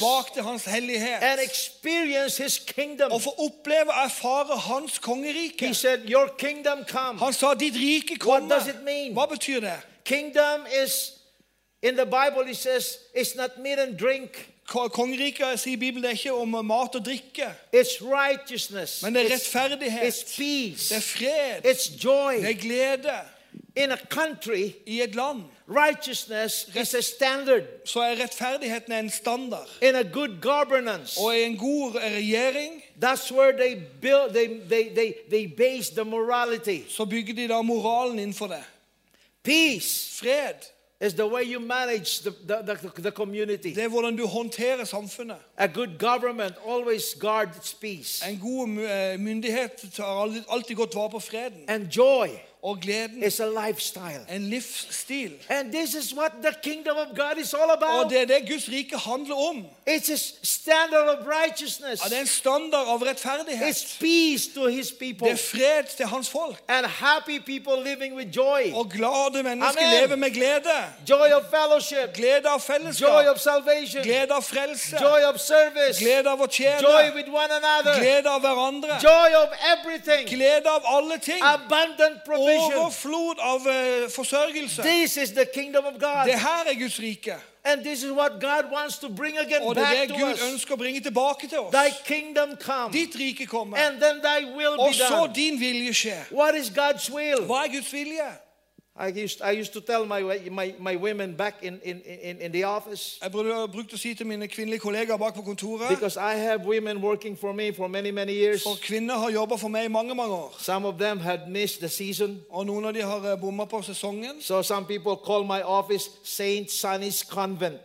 Speaker 1: Bak til hans hellighet.
Speaker 2: and experience His kingdom.
Speaker 1: Og få oppleve og erfare hans
Speaker 2: He
Speaker 1: kongerike.
Speaker 2: said, Your kingdom come.
Speaker 1: Han sa 'ditt rike
Speaker 2: What
Speaker 1: kommer'. Hva betyr det?
Speaker 2: Kingdom is, in the Bible, it says, it's not meat and drink,
Speaker 1: Kongeriket sier Bibelen det er ikke om mat og drikke,
Speaker 2: it's righteousness,
Speaker 1: men det er
Speaker 2: it's,
Speaker 1: rettferdighet.
Speaker 2: it's peace,
Speaker 1: Det er fred.
Speaker 2: it's joy.
Speaker 1: Det er glede.
Speaker 2: In a country,
Speaker 1: I et land
Speaker 2: righteousness is a standard.
Speaker 1: så er rettferdigheten en standard.
Speaker 2: In a good governance,
Speaker 1: Og i en god regjering
Speaker 2: that's where they build, they, they, they, they base the morality.
Speaker 1: så bygger de da moralen innenfor det.
Speaker 2: Peace
Speaker 1: Fred,
Speaker 2: is the way you manage the, the, the, the community.
Speaker 1: det er hvordan du håndterer samfunnet.
Speaker 2: A good government always guards its peace.
Speaker 1: En god eh, myndighet tar alltid, alltid godt vare på freden.
Speaker 2: And joy
Speaker 1: Og gleden.
Speaker 2: is a lifestyle.
Speaker 1: En livsstil.
Speaker 2: And this is what the kingdom of God is all
Speaker 1: Og
Speaker 2: about.
Speaker 1: det er det Guds rike handler om.
Speaker 2: It's a standard of righteousness.
Speaker 1: Det er en standard av
Speaker 2: It's peace to his people.
Speaker 1: Det er fred til hans folk.
Speaker 2: And happy people living with joy.
Speaker 1: Og glade mennesker
Speaker 2: Amen.
Speaker 1: lever med glede.
Speaker 2: Joy of fellowship.
Speaker 1: Glede av
Speaker 2: Joy of salvation.
Speaker 1: Glede av frelse.
Speaker 2: Joy of service.
Speaker 1: Glede av å
Speaker 2: Joy with one another.
Speaker 1: Glede av hverandre.
Speaker 2: Joy of everything.
Speaker 1: Glede av alle ting.
Speaker 2: Abundant provision.
Speaker 1: Overflod av eh, forsørgelse.
Speaker 2: This is the kingdom of God.
Speaker 1: Det her er Guds rike.
Speaker 2: And this is what God wants to bring again
Speaker 1: Og det er det Gud ønsker å bringe tilbake til oss.
Speaker 2: Thy kingdom come.
Speaker 1: Ditt rike kommer.
Speaker 2: And then thy will
Speaker 1: Og
Speaker 2: be
Speaker 1: så din vilje skjer.
Speaker 2: What is God's will?
Speaker 1: Hva er Guds vilje?
Speaker 2: I used, I used to tell my, my, my women back in, in, in, in the office
Speaker 1: Jeg brukte brukte å si til mine kvinnelige kollegaer bak på kontoret
Speaker 2: because I have women working for me for many, many years.
Speaker 1: For kvinner har jobba for meg i mange mange år.
Speaker 2: Some of them had missed the season.
Speaker 1: Og noen av de har bomma på sesongen.
Speaker 2: So some people call my office Saint Sunny's Convent.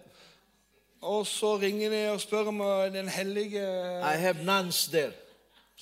Speaker 1: Og så ringer de og spør om eh, den hellige
Speaker 2: I have nuns there.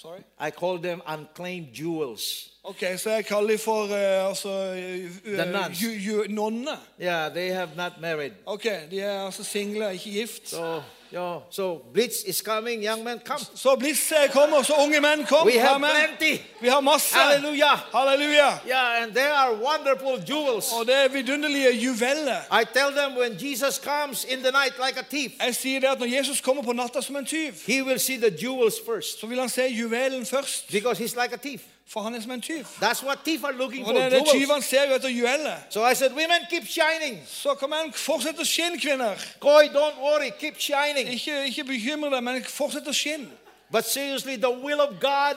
Speaker 1: Sorry?
Speaker 2: I call them unclaimed jewels.
Speaker 1: Ok, Så jeg kaller de for uh, altså uh,
Speaker 2: The nuns.
Speaker 1: You, you, nonne.
Speaker 2: Yeah, they have not married.
Speaker 1: Ok, De er altså single, ikke gift.
Speaker 2: So, yo, so Blitz is coming. Young men, come.
Speaker 1: Så Bliss kommer, så unge menn kom.
Speaker 2: We have
Speaker 1: Amen.
Speaker 2: plenty.
Speaker 1: Vi har masse.
Speaker 2: Hallelujah.
Speaker 1: Halleluja.
Speaker 2: Yeah, and they are wonderful jewels.
Speaker 1: Og det er vidunderlige juveler.
Speaker 2: I tell them when Jesus comes in the night like a thief,
Speaker 1: Jeg sier det at Når Jesus kommer på natta som en tyv,
Speaker 2: he will see the jewels first
Speaker 1: så vil han se juvelen først.
Speaker 2: because he's like a thief.
Speaker 1: For han er som en tyv.
Speaker 2: That's what thieves are looking for.
Speaker 1: er det
Speaker 2: Jewels.
Speaker 1: tyvene ser jo etter juveler.
Speaker 2: So I said, women, keep shining.
Speaker 1: Så kom igjen, fortsett å skinne, kvinner.
Speaker 2: Koi, don't worry, keep shining.
Speaker 1: Ikke, ikke bekymre deg, men fortsett å skinne.
Speaker 2: But seriously, the will of God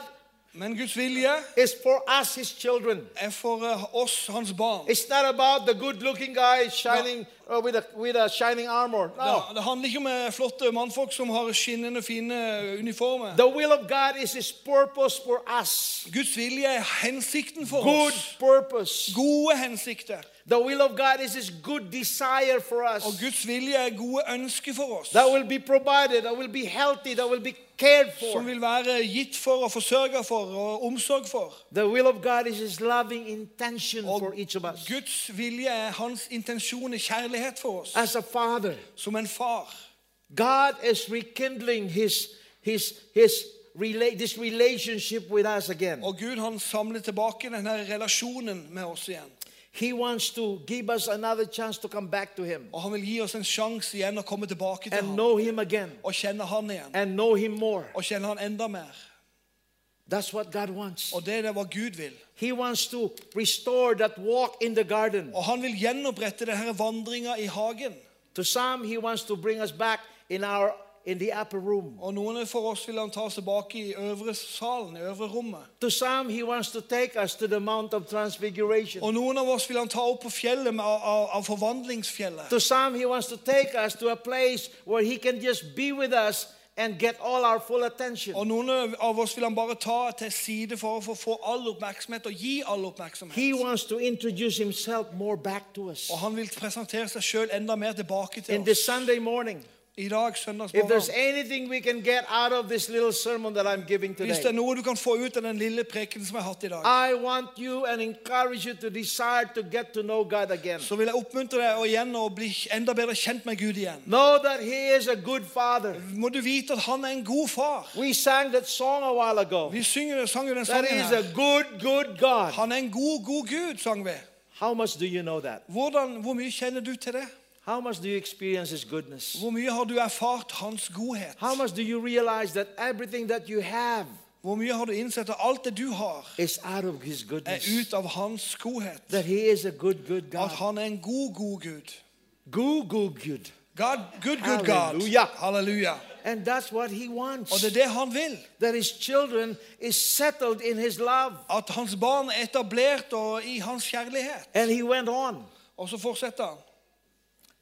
Speaker 1: Men Guds vilje
Speaker 2: is for us, His children.
Speaker 1: er for eh, oss, hans barn.
Speaker 2: It's not about the good-looking guy shining uh, with a with a shining armor. No.
Speaker 1: Det, det handler ikke om eh, flotte mannfolk som har skinnende, fine uniformer.
Speaker 2: The will of God is His purpose for us.
Speaker 1: Guds vilje er hensikten for
Speaker 2: Good
Speaker 1: oss.
Speaker 2: purpose.
Speaker 1: Gode hensikter.
Speaker 2: The will of God is His good desire for
Speaker 1: Og
Speaker 2: us.
Speaker 1: Guds vilje er gode ønsker for oss.
Speaker 2: That will be provided. That will be healthy. That will be.
Speaker 1: Som vil være gitt for og forsørget for og omsorg for.
Speaker 2: The will of God is His loving intention
Speaker 1: Og
Speaker 2: for each of us.
Speaker 1: Guds vilje er hans intensjon er kjærlighet for oss.
Speaker 2: Father,
Speaker 1: Som en far.
Speaker 2: God is rekindling His his, his this relationship with us again.
Speaker 1: Og Gud han samler tilbake denne relasjonen med oss igjen.
Speaker 2: He wants to give us another chance to come back to him
Speaker 1: Og han vil gi oss en sjanse igjen å komme tilbake til
Speaker 2: and know him again
Speaker 1: Og kjenne han igjen.
Speaker 2: and know him more.
Speaker 1: Og kjenne han enda mer.
Speaker 2: That's what God wants.
Speaker 1: Og det er hva Gud vil.
Speaker 2: He wants to restore that walk in the garden.
Speaker 1: Og han vil gjenopprette denne vandringa i hagen.
Speaker 2: To some, he wants to bring us back in our in the upper room.
Speaker 1: Og noen for oss vil han ta oss tilbake i øvre salen, i øvre rommet.
Speaker 2: To some, he wants to take us to the Mount of Transfiguration.
Speaker 1: Og noen av oss vil han ta opp på fjellet med, av, av forvandlingsfjellet.
Speaker 2: To some, he wants to take us to a place where he can just be with us and get all our full attention.
Speaker 1: Og noen av oss vil han bare ta til side for å få- få all oppmerksomhet og gi all
Speaker 2: He wants to introduce himself more back to us.
Speaker 1: Og han vil presentere seg sjøl enda mer tilbake til
Speaker 2: In this
Speaker 1: oss.
Speaker 2: Sunday morning,
Speaker 1: I dag,
Speaker 2: if there's anything we can get out of this little sermon that I'm giving
Speaker 1: Hvis det er
Speaker 2: today,
Speaker 1: noe du kan få ut av den lille preken som jeg har hatt i dag,
Speaker 2: I want you and encourage you to desire to get to know God again.
Speaker 1: så vil jeg oppmuntre deg å igjen å bli enda bedre kjent med Gud igjen.
Speaker 2: Know that He is a good Father.
Speaker 1: Må du vite at han er en god far.
Speaker 2: We sang that song a while ago.
Speaker 1: Vi synger, sang jo den
Speaker 2: That
Speaker 1: sangen
Speaker 2: is a good, good God.
Speaker 1: Han er en god, god Gud, sang vi.
Speaker 2: How much do you know that?
Speaker 1: Hvordan, hvor mye kjenner du til det?
Speaker 2: How much do you experience His goodness?
Speaker 1: Hvor mye har du erfart hans godhet?
Speaker 2: How much do you realize that everything that you have
Speaker 1: Hvor mye har du innsett at alt det du har,
Speaker 2: is out of His
Speaker 1: er
Speaker 2: goodness?
Speaker 1: ut av hans godhet?
Speaker 2: That He is a good, good
Speaker 1: At
Speaker 2: God.
Speaker 1: han er en god, god Gud.
Speaker 2: Good, good, good.
Speaker 1: God, good, good God.
Speaker 2: Halleluja.
Speaker 1: Halleluja.
Speaker 2: And that's what He
Speaker 1: Og
Speaker 2: wants.
Speaker 1: det er det han vil.
Speaker 2: That His children is settled in His love.
Speaker 1: At hans barn er etablert og i hans kjærlighet.
Speaker 2: And He went on.
Speaker 1: Og så fortsetter han.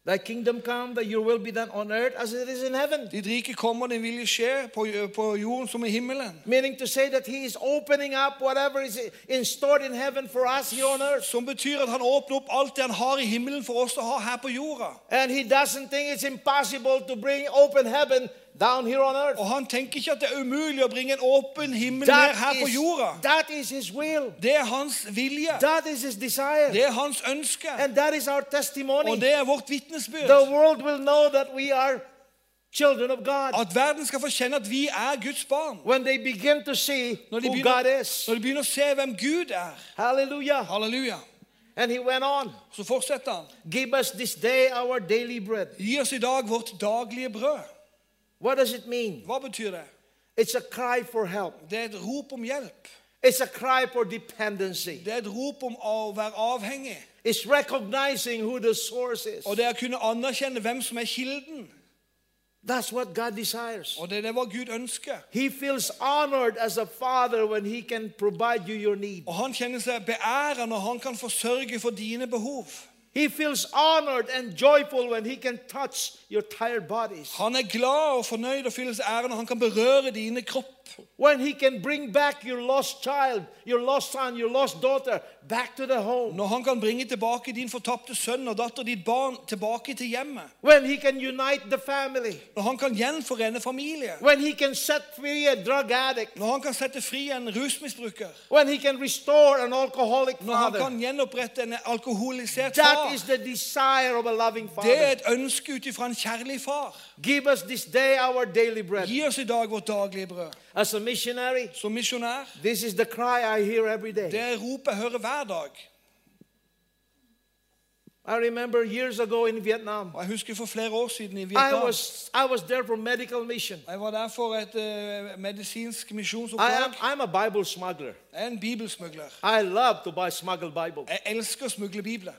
Speaker 2: Thy kingdom come, that your will be done on earth as it is in heaven.
Speaker 1: Ditt rike kommer, din vilje skjer på, på jorden som i himmelen.
Speaker 2: Meaning to say that He is opening up whatever is in stored in heaven for us here on earth.
Speaker 1: Som betyr at han åpner opp alt det han har i himmelen for oss å ha her på jorda.
Speaker 2: And He doesn't think it's impossible to bring open heaven down here on earth.
Speaker 1: Og han tenker ikke at det er umulig å bringe en åpen himmel ned her på jorda.
Speaker 2: that is His will.
Speaker 1: Det er hans vilje.
Speaker 2: That is His desire.
Speaker 1: Det er hans ønske.
Speaker 2: And that is our testimony.
Speaker 1: Og det er vårt
Speaker 2: The world will know that we are children of God
Speaker 1: At verden skal få kjenne at vi er Guds barn.
Speaker 2: when they begin to see
Speaker 1: Når de,
Speaker 2: who God
Speaker 1: begynner,
Speaker 2: is.
Speaker 1: når de begynner å se hvem Gud er.
Speaker 2: Halleluja.
Speaker 1: Halleluja.
Speaker 2: And He went on.
Speaker 1: Så fortsetter han.
Speaker 2: Give us this day our daily bread.
Speaker 1: Gi oss i dag vårt daglige brød.
Speaker 2: What does it mean?
Speaker 1: Hva betyr det?
Speaker 2: It's a cry for help.
Speaker 1: Det er et rop om hjelp.
Speaker 2: It's a cry for dependency.
Speaker 1: Det er et rop om å være avhengig.
Speaker 2: It's recognizing who the source is.
Speaker 1: Og det er å kunne anerkjenne hvem som er kilden.
Speaker 2: That's what God desires.
Speaker 1: Og det er det hva Gud ønsker.
Speaker 2: He feels honored as a father when he can provide you your need.
Speaker 1: Og han kjenner seg beæret når han kan forsørge for dine behov.
Speaker 2: He feels honored and joyful when he can touch your tired bodies.
Speaker 1: Han er glad og fornøyd og fyller seg ære når han kan berøre dine kropp.
Speaker 2: When he can bring back your lost child, your lost son, your lost daughter back to the home.
Speaker 1: Når han kan bringe tilbake din fortapte sønn og datter, ditt barn, tilbake til hjemmet.
Speaker 2: When he can unite the family.
Speaker 1: Når han kan gjenforene familie.
Speaker 2: When he can set free a drug addict.
Speaker 1: Når han kan sette fri en rusmisbruker.
Speaker 2: When he can restore an alcoholic
Speaker 1: Når han kan gjenopprette en alkoholisert
Speaker 2: That
Speaker 1: far.
Speaker 2: is the desire of a loving
Speaker 1: Det er et ønske ut ifra en kjærlig far.
Speaker 2: Give us this day our daily bread.
Speaker 1: Gi oss i dag vårt daglige brød.
Speaker 2: As a missionary,
Speaker 1: Som
Speaker 2: this is the cry I hear every day.
Speaker 1: det er ropet jeg hører hver dag.
Speaker 2: I remember years ago in Vietnam,
Speaker 1: jeg husker for flere år siden i
Speaker 2: I was, I was there for medical mission.
Speaker 1: Jeg var der for et eh, medisinsk
Speaker 2: I
Speaker 1: misjonsoppdrag.
Speaker 2: am, I'm a Bible smuggler.
Speaker 1: Jeg er en bibelsmugler.
Speaker 2: I love to buy smuggled Bible.
Speaker 1: Jeg elsker å smugle bibler.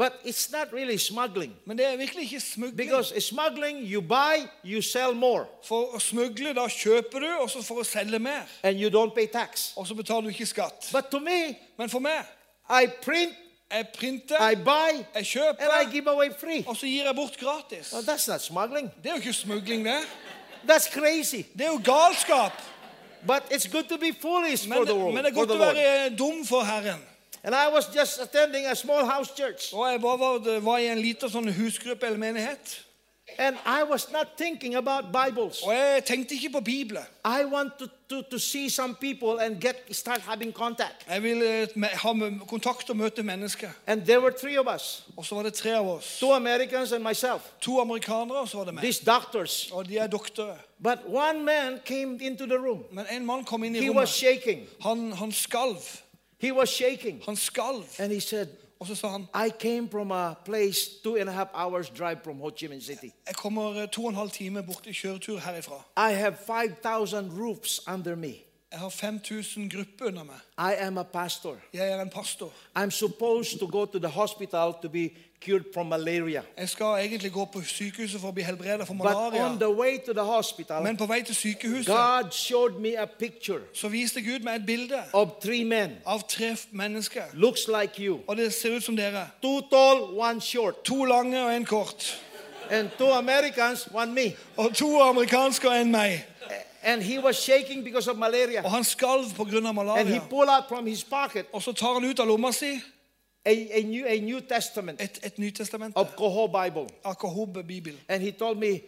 Speaker 2: But it's not really smuggling.
Speaker 1: Men det er virkelig ikke smugling.
Speaker 2: Because smuggling, you buy, you sell more,
Speaker 1: For å smugle, da kjøper du, og så for å selge mer.
Speaker 2: and you don't pay tax.
Speaker 1: Og så betaler du ikke skatt.
Speaker 2: But to me,
Speaker 1: Men for meg,
Speaker 2: I print,
Speaker 1: jeg printer,
Speaker 2: I buy,
Speaker 1: jeg
Speaker 2: and I give away free.
Speaker 1: og så gir jeg bort gratis.
Speaker 2: Well, that's not smuggling.
Speaker 1: Det er jo ikke smugling, det.
Speaker 2: That's crazy.
Speaker 1: Det er jo galskap.
Speaker 2: But it's good to be foolish
Speaker 1: Men,
Speaker 2: for the world.
Speaker 1: men det er godt å være dum for Herren.
Speaker 2: And I was just attending a small house church.
Speaker 1: Og jeg var, var i en liten sånn husgruppe eller menighet.
Speaker 2: And I was not thinking about Bibles.
Speaker 1: Og jeg tenkte ikke på Bibelen.
Speaker 2: I want to, to, to see some people and get start having contact.
Speaker 1: Jeg ville ha kontakt og møte mennesker.
Speaker 2: And there were three of us
Speaker 1: Og så var det tre av oss.
Speaker 2: two Americans and myself,
Speaker 1: To amerikanere, og så var det meg.
Speaker 2: these doctors.
Speaker 1: Og de er doktorer.
Speaker 2: But one man came into the room.
Speaker 1: Men en mann kom inn i
Speaker 2: He was shaking.
Speaker 1: Han, han skalv.
Speaker 2: He was shaking.
Speaker 1: Han skalv.
Speaker 2: And he said,
Speaker 1: Og så sa han
Speaker 2: I came from a place two and a half hours drive from Ho Chi Minh City.
Speaker 1: jeg kommer eh, to og en halv time bort i kjøretur herifra.
Speaker 2: I have 5,000 roofs under me.
Speaker 1: Jeg har 5000 grupper under meg.
Speaker 2: I am a pastor.
Speaker 1: Jeg er en pastor.
Speaker 2: I'm supposed to go to the hospital to be cured from malaria.
Speaker 1: Jeg skal egentlig gå på sykehuset for å bli helbredet for
Speaker 2: But on the way to the hospital,
Speaker 1: Men på vei til sykehuset
Speaker 2: God showed me a picture
Speaker 1: så viste Gud meg et bilde
Speaker 2: of three men.
Speaker 1: av tre mennesker.
Speaker 2: Looks like you.
Speaker 1: Og det ser ut som dere.
Speaker 2: Two tall, one short.
Speaker 1: To lange og en kort.
Speaker 2: And two Americans, one me.
Speaker 1: Og to amerikanske og en meg.
Speaker 2: And he was shaking because of malaria.
Speaker 1: Og han skalv pga.
Speaker 2: And he pulled out from his pocket
Speaker 1: Og så tar han ut av lomma si
Speaker 2: a, a, new, a New Testament
Speaker 1: et, et Nytestament.
Speaker 2: of Koho Bible.
Speaker 1: Akahob-bibel.
Speaker 2: And he told me,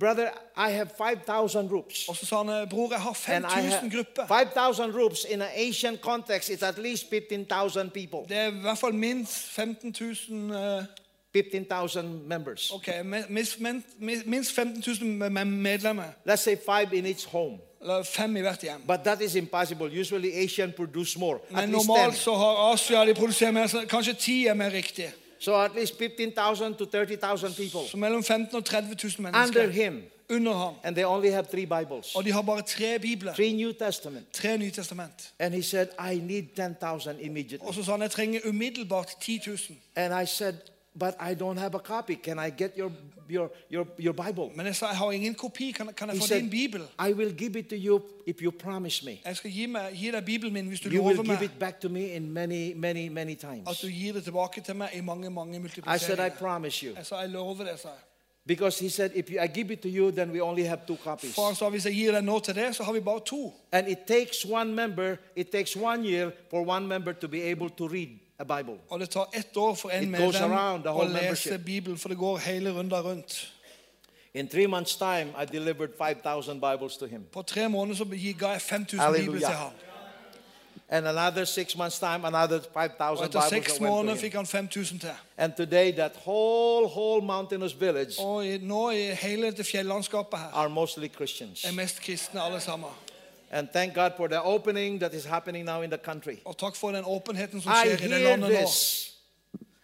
Speaker 2: brother, I have 5,000 roofs.
Speaker 1: Og så sa han bror, jeg har
Speaker 2: And I
Speaker 1: 5000
Speaker 2: have
Speaker 1: grupper.
Speaker 2: 5,000 roofs in an Asian context, it's at least 15,000 people,
Speaker 1: Det er i hvert fall minst 15 000 eh,
Speaker 2: 15,000 members.
Speaker 1: Ok, minst, minst- minst 15 000 med- medlemmer.
Speaker 2: Let's say five in each home.
Speaker 1: Eller fem i hvert hjem.
Speaker 2: But that is impossible. Usually Asian produce more. At
Speaker 1: Men
Speaker 2: least
Speaker 1: normalt
Speaker 2: 10.
Speaker 1: så har Asia de produserer mer, kanskje ti er mer riktig.
Speaker 2: So at least 15,000 to 30,000 people
Speaker 1: Så mellom 15 og 30 000
Speaker 2: under him.
Speaker 1: under ham.
Speaker 2: And they only have three Bibles,
Speaker 1: Og de har bare tre bibler.
Speaker 2: three New Testament.
Speaker 1: Tre Nytestament.
Speaker 2: And he said, I need 10,000 immediately.
Speaker 1: Og så sa han jeg trenger umiddelbart 10 000.
Speaker 2: And I said, but I don't have a copy. Can I get your, your, your, your Bible?
Speaker 1: Men jeg sa jeg har ingen kopi. Kan, kan jeg
Speaker 2: He
Speaker 1: få
Speaker 2: said,
Speaker 1: din bibel?
Speaker 2: I will give it to you if you promise me.
Speaker 1: Jeg skal gi, meg, gi deg bibelen min hvis du
Speaker 2: You will give it back to me in many, many, many
Speaker 1: at
Speaker 2: times.
Speaker 1: du gir det tilbake til meg i mange mange
Speaker 2: I said, I promise you.
Speaker 1: Jeg sa jeg lover det. sa jeg.
Speaker 2: Because he said, if I give it to you, then we only have two copies.
Speaker 1: For han sa hvis jeg gir deg nå til det, så har vi bare to.
Speaker 2: And it takes one member, it takes one year for one member to be able to read a Bible.
Speaker 1: Og det tar ett år for en
Speaker 2: It goes
Speaker 1: medlem
Speaker 2: around the
Speaker 1: å
Speaker 2: whole
Speaker 1: lese
Speaker 2: membership.
Speaker 1: Bibelen, for det går hele runda rundt.
Speaker 2: In three months' time, I delivered 5,000 Bibles to him.
Speaker 1: På tre måneder så gi- ga jeg 5000
Speaker 2: Halleluja.
Speaker 1: til ham.
Speaker 2: And another six months' time, another
Speaker 1: Og
Speaker 2: 5,000
Speaker 1: etter
Speaker 2: Bibles
Speaker 1: seks
Speaker 2: that went
Speaker 1: måneder
Speaker 2: to him.
Speaker 1: fikk han 5000 til.
Speaker 2: And today, that whole, whole mountainous village
Speaker 1: Og i, nå i hele dette fjellandskapet her
Speaker 2: are mostly Christians.
Speaker 1: er mest kristne alle sammen.
Speaker 2: And thank God for the opening that is happening now in the country.
Speaker 1: Og takk for den åpenheten som
Speaker 2: I
Speaker 1: skjer i
Speaker 2: hear
Speaker 1: landet nå.
Speaker 2: this.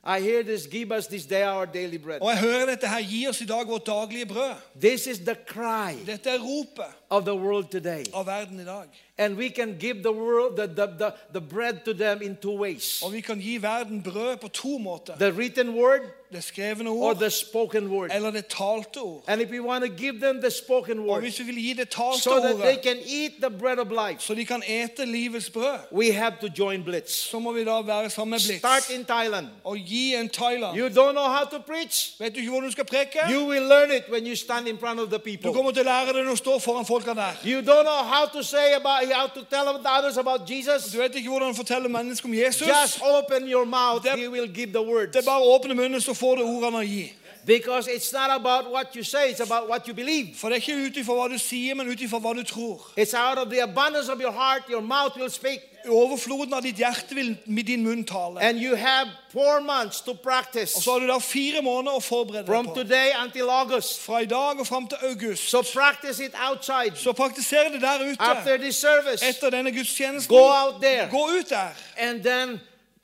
Speaker 2: I hear this. Give us this day our daily bread.
Speaker 1: Og jeg hører dette her. Gi oss i dag vårt daglige brød.
Speaker 2: This is the cry
Speaker 1: Dette er ropet
Speaker 2: of the world today.
Speaker 1: av verden i dag.
Speaker 2: And we can give the world the, the, the, the bread to them in two ways
Speaker 1: Og vi kan gi verden brød på to måter.
Speaker 2: the written word
Speaker 1: Det skrevne
Speaker 2: or
Speaker 1: ord
Speaker 2: the spoken word.
Speaker 1: eller det talte ord.
Speaker 2: And if we want to give them the spoken
Speaker 1: Og hvis vi vil gi det talte
Speaker 2: so that they
Speaker 1: ordet,
Speaker 2: can eat the bread of life,
Speaker 1: så de kan ete livets brød,
Speaker 2: we have to join Blitz.
Speaker 1: så må vi da være sammen med
Speaker 2: Start
Speaker 1: Blitz
Speaker 2: in Thailand.
Speaker 1: og gi en Thailand.
Speaker 2: You don't know how to preach?
Speaker 1: Vet du ikke hvordan du skal preke?
Speaker 2: You will learn it when you stand in front of the
Speaker 1: Du
Speaker 2: people.
Speaker 1: kommer til å lære det når du står foran folka der.
Speaker 2: You don't know how to say about how to tell others about Jesus.
Speaker 1: Du vet ikke hvordan fortelle mennesker om Jesus.
Speaker 2: Just open your mouth. He will give the words.
Speaker 1: Det er bare å åpne munnen, så får du ordene å gi.
Speaker 2: Because it's not about what you say, it's about what you believe.
Speaker 1: For det er ikke ut ifra hva du sier, men ut ifra hva du tror.
Speaker 2: It's out of the abundance of your heart, your mouth will speak.
Speaker 1: Overfloden av ditt hjerte vil med din munn tale.
Speaker 2: And you have four months to practice
Speaker 1: Og så har du da fire måneder å forberede deg
Speaker 2: from
Speaker 1: på.
Speaker 2: today until August.
Speaker 1: Fra i dag og fram til august.
Speaker 2: So practice it outside.
Speaker 1: Så praktiser det der
Speaker 2: After this service,
Speaker 1: Etter denne gudstjenesten.
Speaker 2: go out there
Speaker 1: Gå ut der.
Speaker 2: and then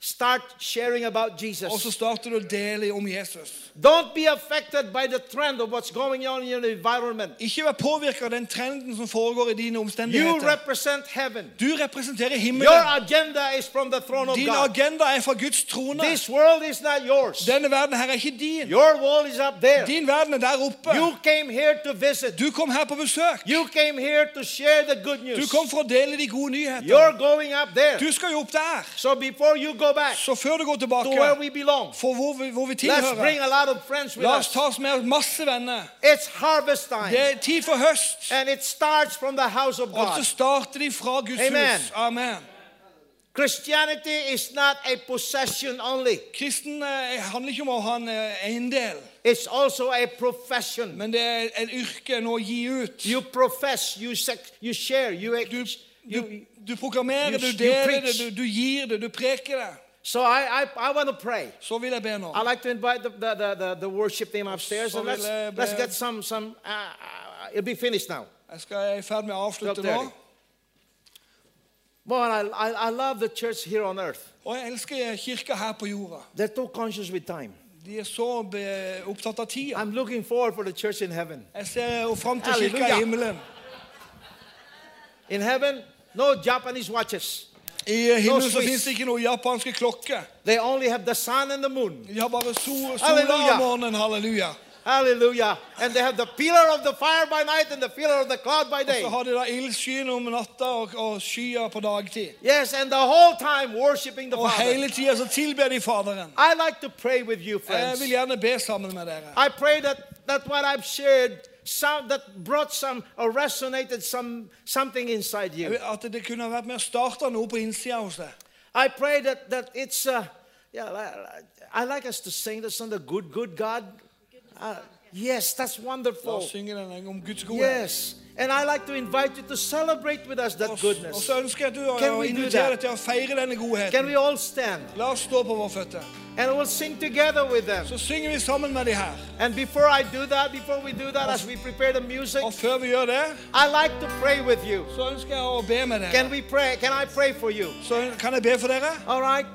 Speaker 2: start sharing about
Speaker 1: Og så
Speaker 2: Jesus.
Speaker 1: starter du å dele om Jesus.
Speaker 2: Don't be affected by the trend of what's going on in your environment.
Speaker 1: Ikke vær påvirket av den trenden som foregår i dine
Speaker 2: You represent heaven.
Speaker 1: Du representerer
Speaker 2: Your agenda is from the throne of
Speaker 1: Din
Speaker 2: God.
Speaker 1: agenda er fra Guds trone.
Speaker 2: This world is not yours.
Speaker 1: Denne verden her er ikke din.
Speaker 2: Your world is up there.
Speaker 1: Din verden er der oppe.
Speaker 2: You came here to visit.
Speaker 1: Du kom her på besøk.
Speaker 2: You came here to share the good
Speaker 1: Du
Speaker 2: news.
Speaker 1: kom for å dele de gode nyheter.
Speaker 2: You're going up there.
Speaker 1: Du skal jo opp der.
Speaker 2: So before you go back
Speaker 1: Så før du går
Speaker 2: to where we belong,
Speaker 1: for hvor vi, hvor vi
Speaker 2: let's bring a lot of friends with
Speaker 1: La oss
Speaker 2: us.
Speaker 1: ta oss med masse venner.
Speaker 2: It's harvest time.
Speaker 1: Det er tid for høst.
Speaker 2: And it starts from the house of
Speaker 1: Og så
Speaker 2: God.
Speaker 1: starter de fra Guds
Speaker 2: Amen.
Speaker 1: hus. Amen.
Speaker 2: Christianity is not a possession only,
Speaker 1: Kristen eh, handler ikke om å ha en eh, eiendel,
Speaker 2: it's also a profession.
Speaker 1: men det er et yrke, noe å gi ut.
Speaker 2: You profess, you, sec- you share, you,
Speaker 1: Du, du, du proklamerer,
Speaker 2: you-
Speaker 1: du deler det, du, du gir det, du preker det.
Speaker 2: So I, I, I want to pray.
Speaker 1: Så vil jeg be nå.
Speaker 2: I'd like to invite the, the, the, the, the worship team upstairs
Speaker 1: So
Speaker 2: and let's, let's get some, some uh, uh, it'll be finished now.
Speaker 1: Jeg skal er i ferd med å avslutte
Speaker 2: Stop
Speaker 1: nå.
Speaker 2: there. I, I, I love the church here on earth.
Speaker 1: Og jeg elsker kirka her på jorda.
Speaker 2: They're too conscious with time.
Speaker 1: De er så opptatt av tida.
Speaker 2: I'm looking forward for the church in heaven.
Speaker 1: Jeg ser fram til kirka i himmelen.
Speaker 2: In heaven, no Japanese watches.
Speaker 1: I himmelen så fins det ikke noen japanske klokke.
Speaker 2: They only have the sun and the moon.
Speaker 1: De har bare sol, sola
Speaker 2: Halleluja.
Speaker 1: månen. Halleluja.
Speaker 2: Hallelujah. And they have the pillar of the fire by night and the pillar of the cloud by day.
Speaker 1: og, og.
Speaker 2: Yes, and the whole time worshiping the Father. I like to pray with you, friends. I pray that, that what I've shared some, that brought some or resonated some something inside you.
Speaker 1: vil- At det kunne ha vært med å starte noe på innsida hos deg.
Speaker 2: I pray that that it's uh, yeah. I, I like us to sing the song, "The Good Good God." Uh, yes, that's
Speaker 1: La
Speaker 2: wonderful.
Speaker 1: oss synge den en gang om Guds godhet.
Speaker 2: Yes, and I like to invite you to celebrate with us that
Speaker 1: Og, og
Speaker 2: goodness.
Speaker 1: så ønsker jeg du
Speaker 2: Can
Speaker 1: å
Speaker 2: we do
Speaker 1: invitere
Speaker 2: that?
Speaker 1: deg til å feire denne
Speaker 2: Can we all stand
Speaker 1: La oss stå på våre føtter.
Speaker 2: and we'll sing together with them?
Speaker 1: Så synger vi sammen med de her.
Speaker 2: And before I do that, before we do that, as we prepare the music,
Speaker 1: Og før vi gjør det,
Speaker 2: I like to pray with you.
Speaker 1: så ønsker jeg å be med
Speaker 2: Can we pray? Can I pray for you?
Speaker 1: Så kan jeg be for dere?
Speaker 2: All right.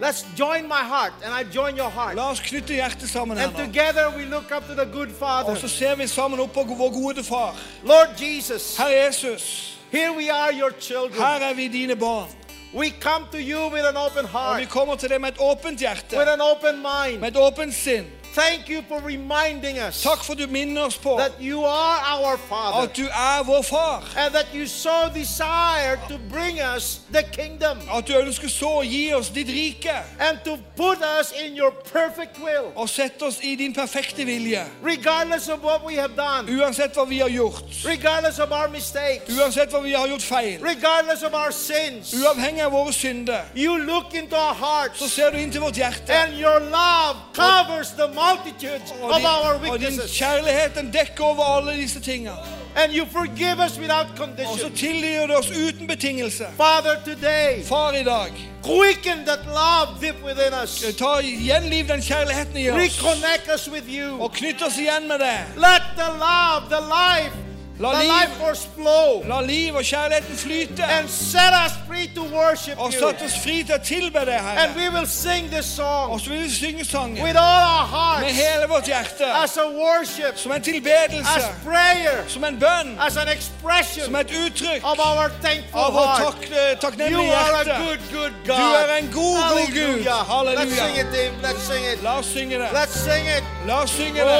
Speaker 2: Let's join my heart, and I join your heart.
Speaker 1: La oss knytte hjertet sammen her
Speaker 2: And
Speaker 1: nå.
Speaker 2: together we look up to the good Father.
Speaker 1: Og så ser vi sammen opp på vår gode far.
Speaker 2: Lord Jesus,
Speaker 1: Herre Jesus,
Speaker 2: here we are, your children.
Speaker 1: her er vi dine barn.
Speaker 2: We come to you with an open
Speaker 1: Og
Speaker 2: heart,
Speaker 1: vi kommer til deg med et åpent
Speaker 2: with an open mind.
Speaker 1: med et åpent sinn.
Speaker 2: Thank you for reminding us
Speaker 1: Takk for du minner oss på
Speaker 2: that you are our Father
Speaker 1: at du er vår far.
Speaker 2: and that you so desire to bring us the kingdom
Speaker 1: At du ønsker så å gi oss ditt rike
Speaker 2: and to put us in your perfect will,
Speaker 1: og sette oss i din perfekte vilje.
Speaker 2: regardless of what we have done,
Speaker 1: Uansett hva vi har gjort,
Speaker 2: regardless of our mistakes,
Speaker 1: uansett hva vi har gjort feil,
Speaker 2: regardless of our sins.
Speaker 1: uavhengig av våre synder,
Speaker 2: You look into our
Speaker 1: så
Speaker 2: hearts
Speaker 1: ser du inn til vårt hjerte.
Speaker 2: and your love covers the multitudes
Speaker 1: Og
Speaker 2: of our
Speaker 1: din, og din
Speaker 2: weaknesses.
Speaker 1: kjærlighet den dekker over alle disse tingene.
Speaker 2: And you forgive us without
Speaker 1: Og så
Speaker 2: condition.
Speaker 1: tilgir du oss uten betingelse.
Speaker 2: Father, today,
Speaker 1: Far i dag,
Speaker 2: quicken that love deep within us.
Speaker 1: ta gjenliv den kjærligheten i oss.
Speaker 2: Reconnect us with you.
Speaker 1: Og knytt oss igjen med det.
Speaker 2: Let the love, the life,
Speaker 1: La liv- La liv og kjærligheten flyte.
Speaker 2: and set us free to worship
Speaker 1: Og
Speaker 2: satt
Speaker 1: sett oss fri til å tilbe deg,
Speaker 2: And
Speaker 1: Herre.
Speaker 2: we will sing this song
Speaker 1: Og så vil vi synge sangen
Speaker 2: with all our
Speaker 1: med hele vårt hjerte.
Speaker 2: as a worship,
Speaker 1: Som en
Speaker 2: as
Speaker 1: tilbedelse.
Speaker 2: prayer,
Speaker 1: Som en bønn.
Speaker 2: as an expression
Speaker 1: Som et uttrykk
Speaker 2: of our
Speaker 1: av vårt
Speaker 2: You
Speaker 1: takknemlige hjerte.
Speaker 2: good, good
Speaker 1: Du er en god, god Gud. Halleluja.
Speaker 2: sing it, Dave. Let's sing it.
Speaker 1: La oss synge det. La oss synge
Speaker 2: Oh,
Speaker 1: det.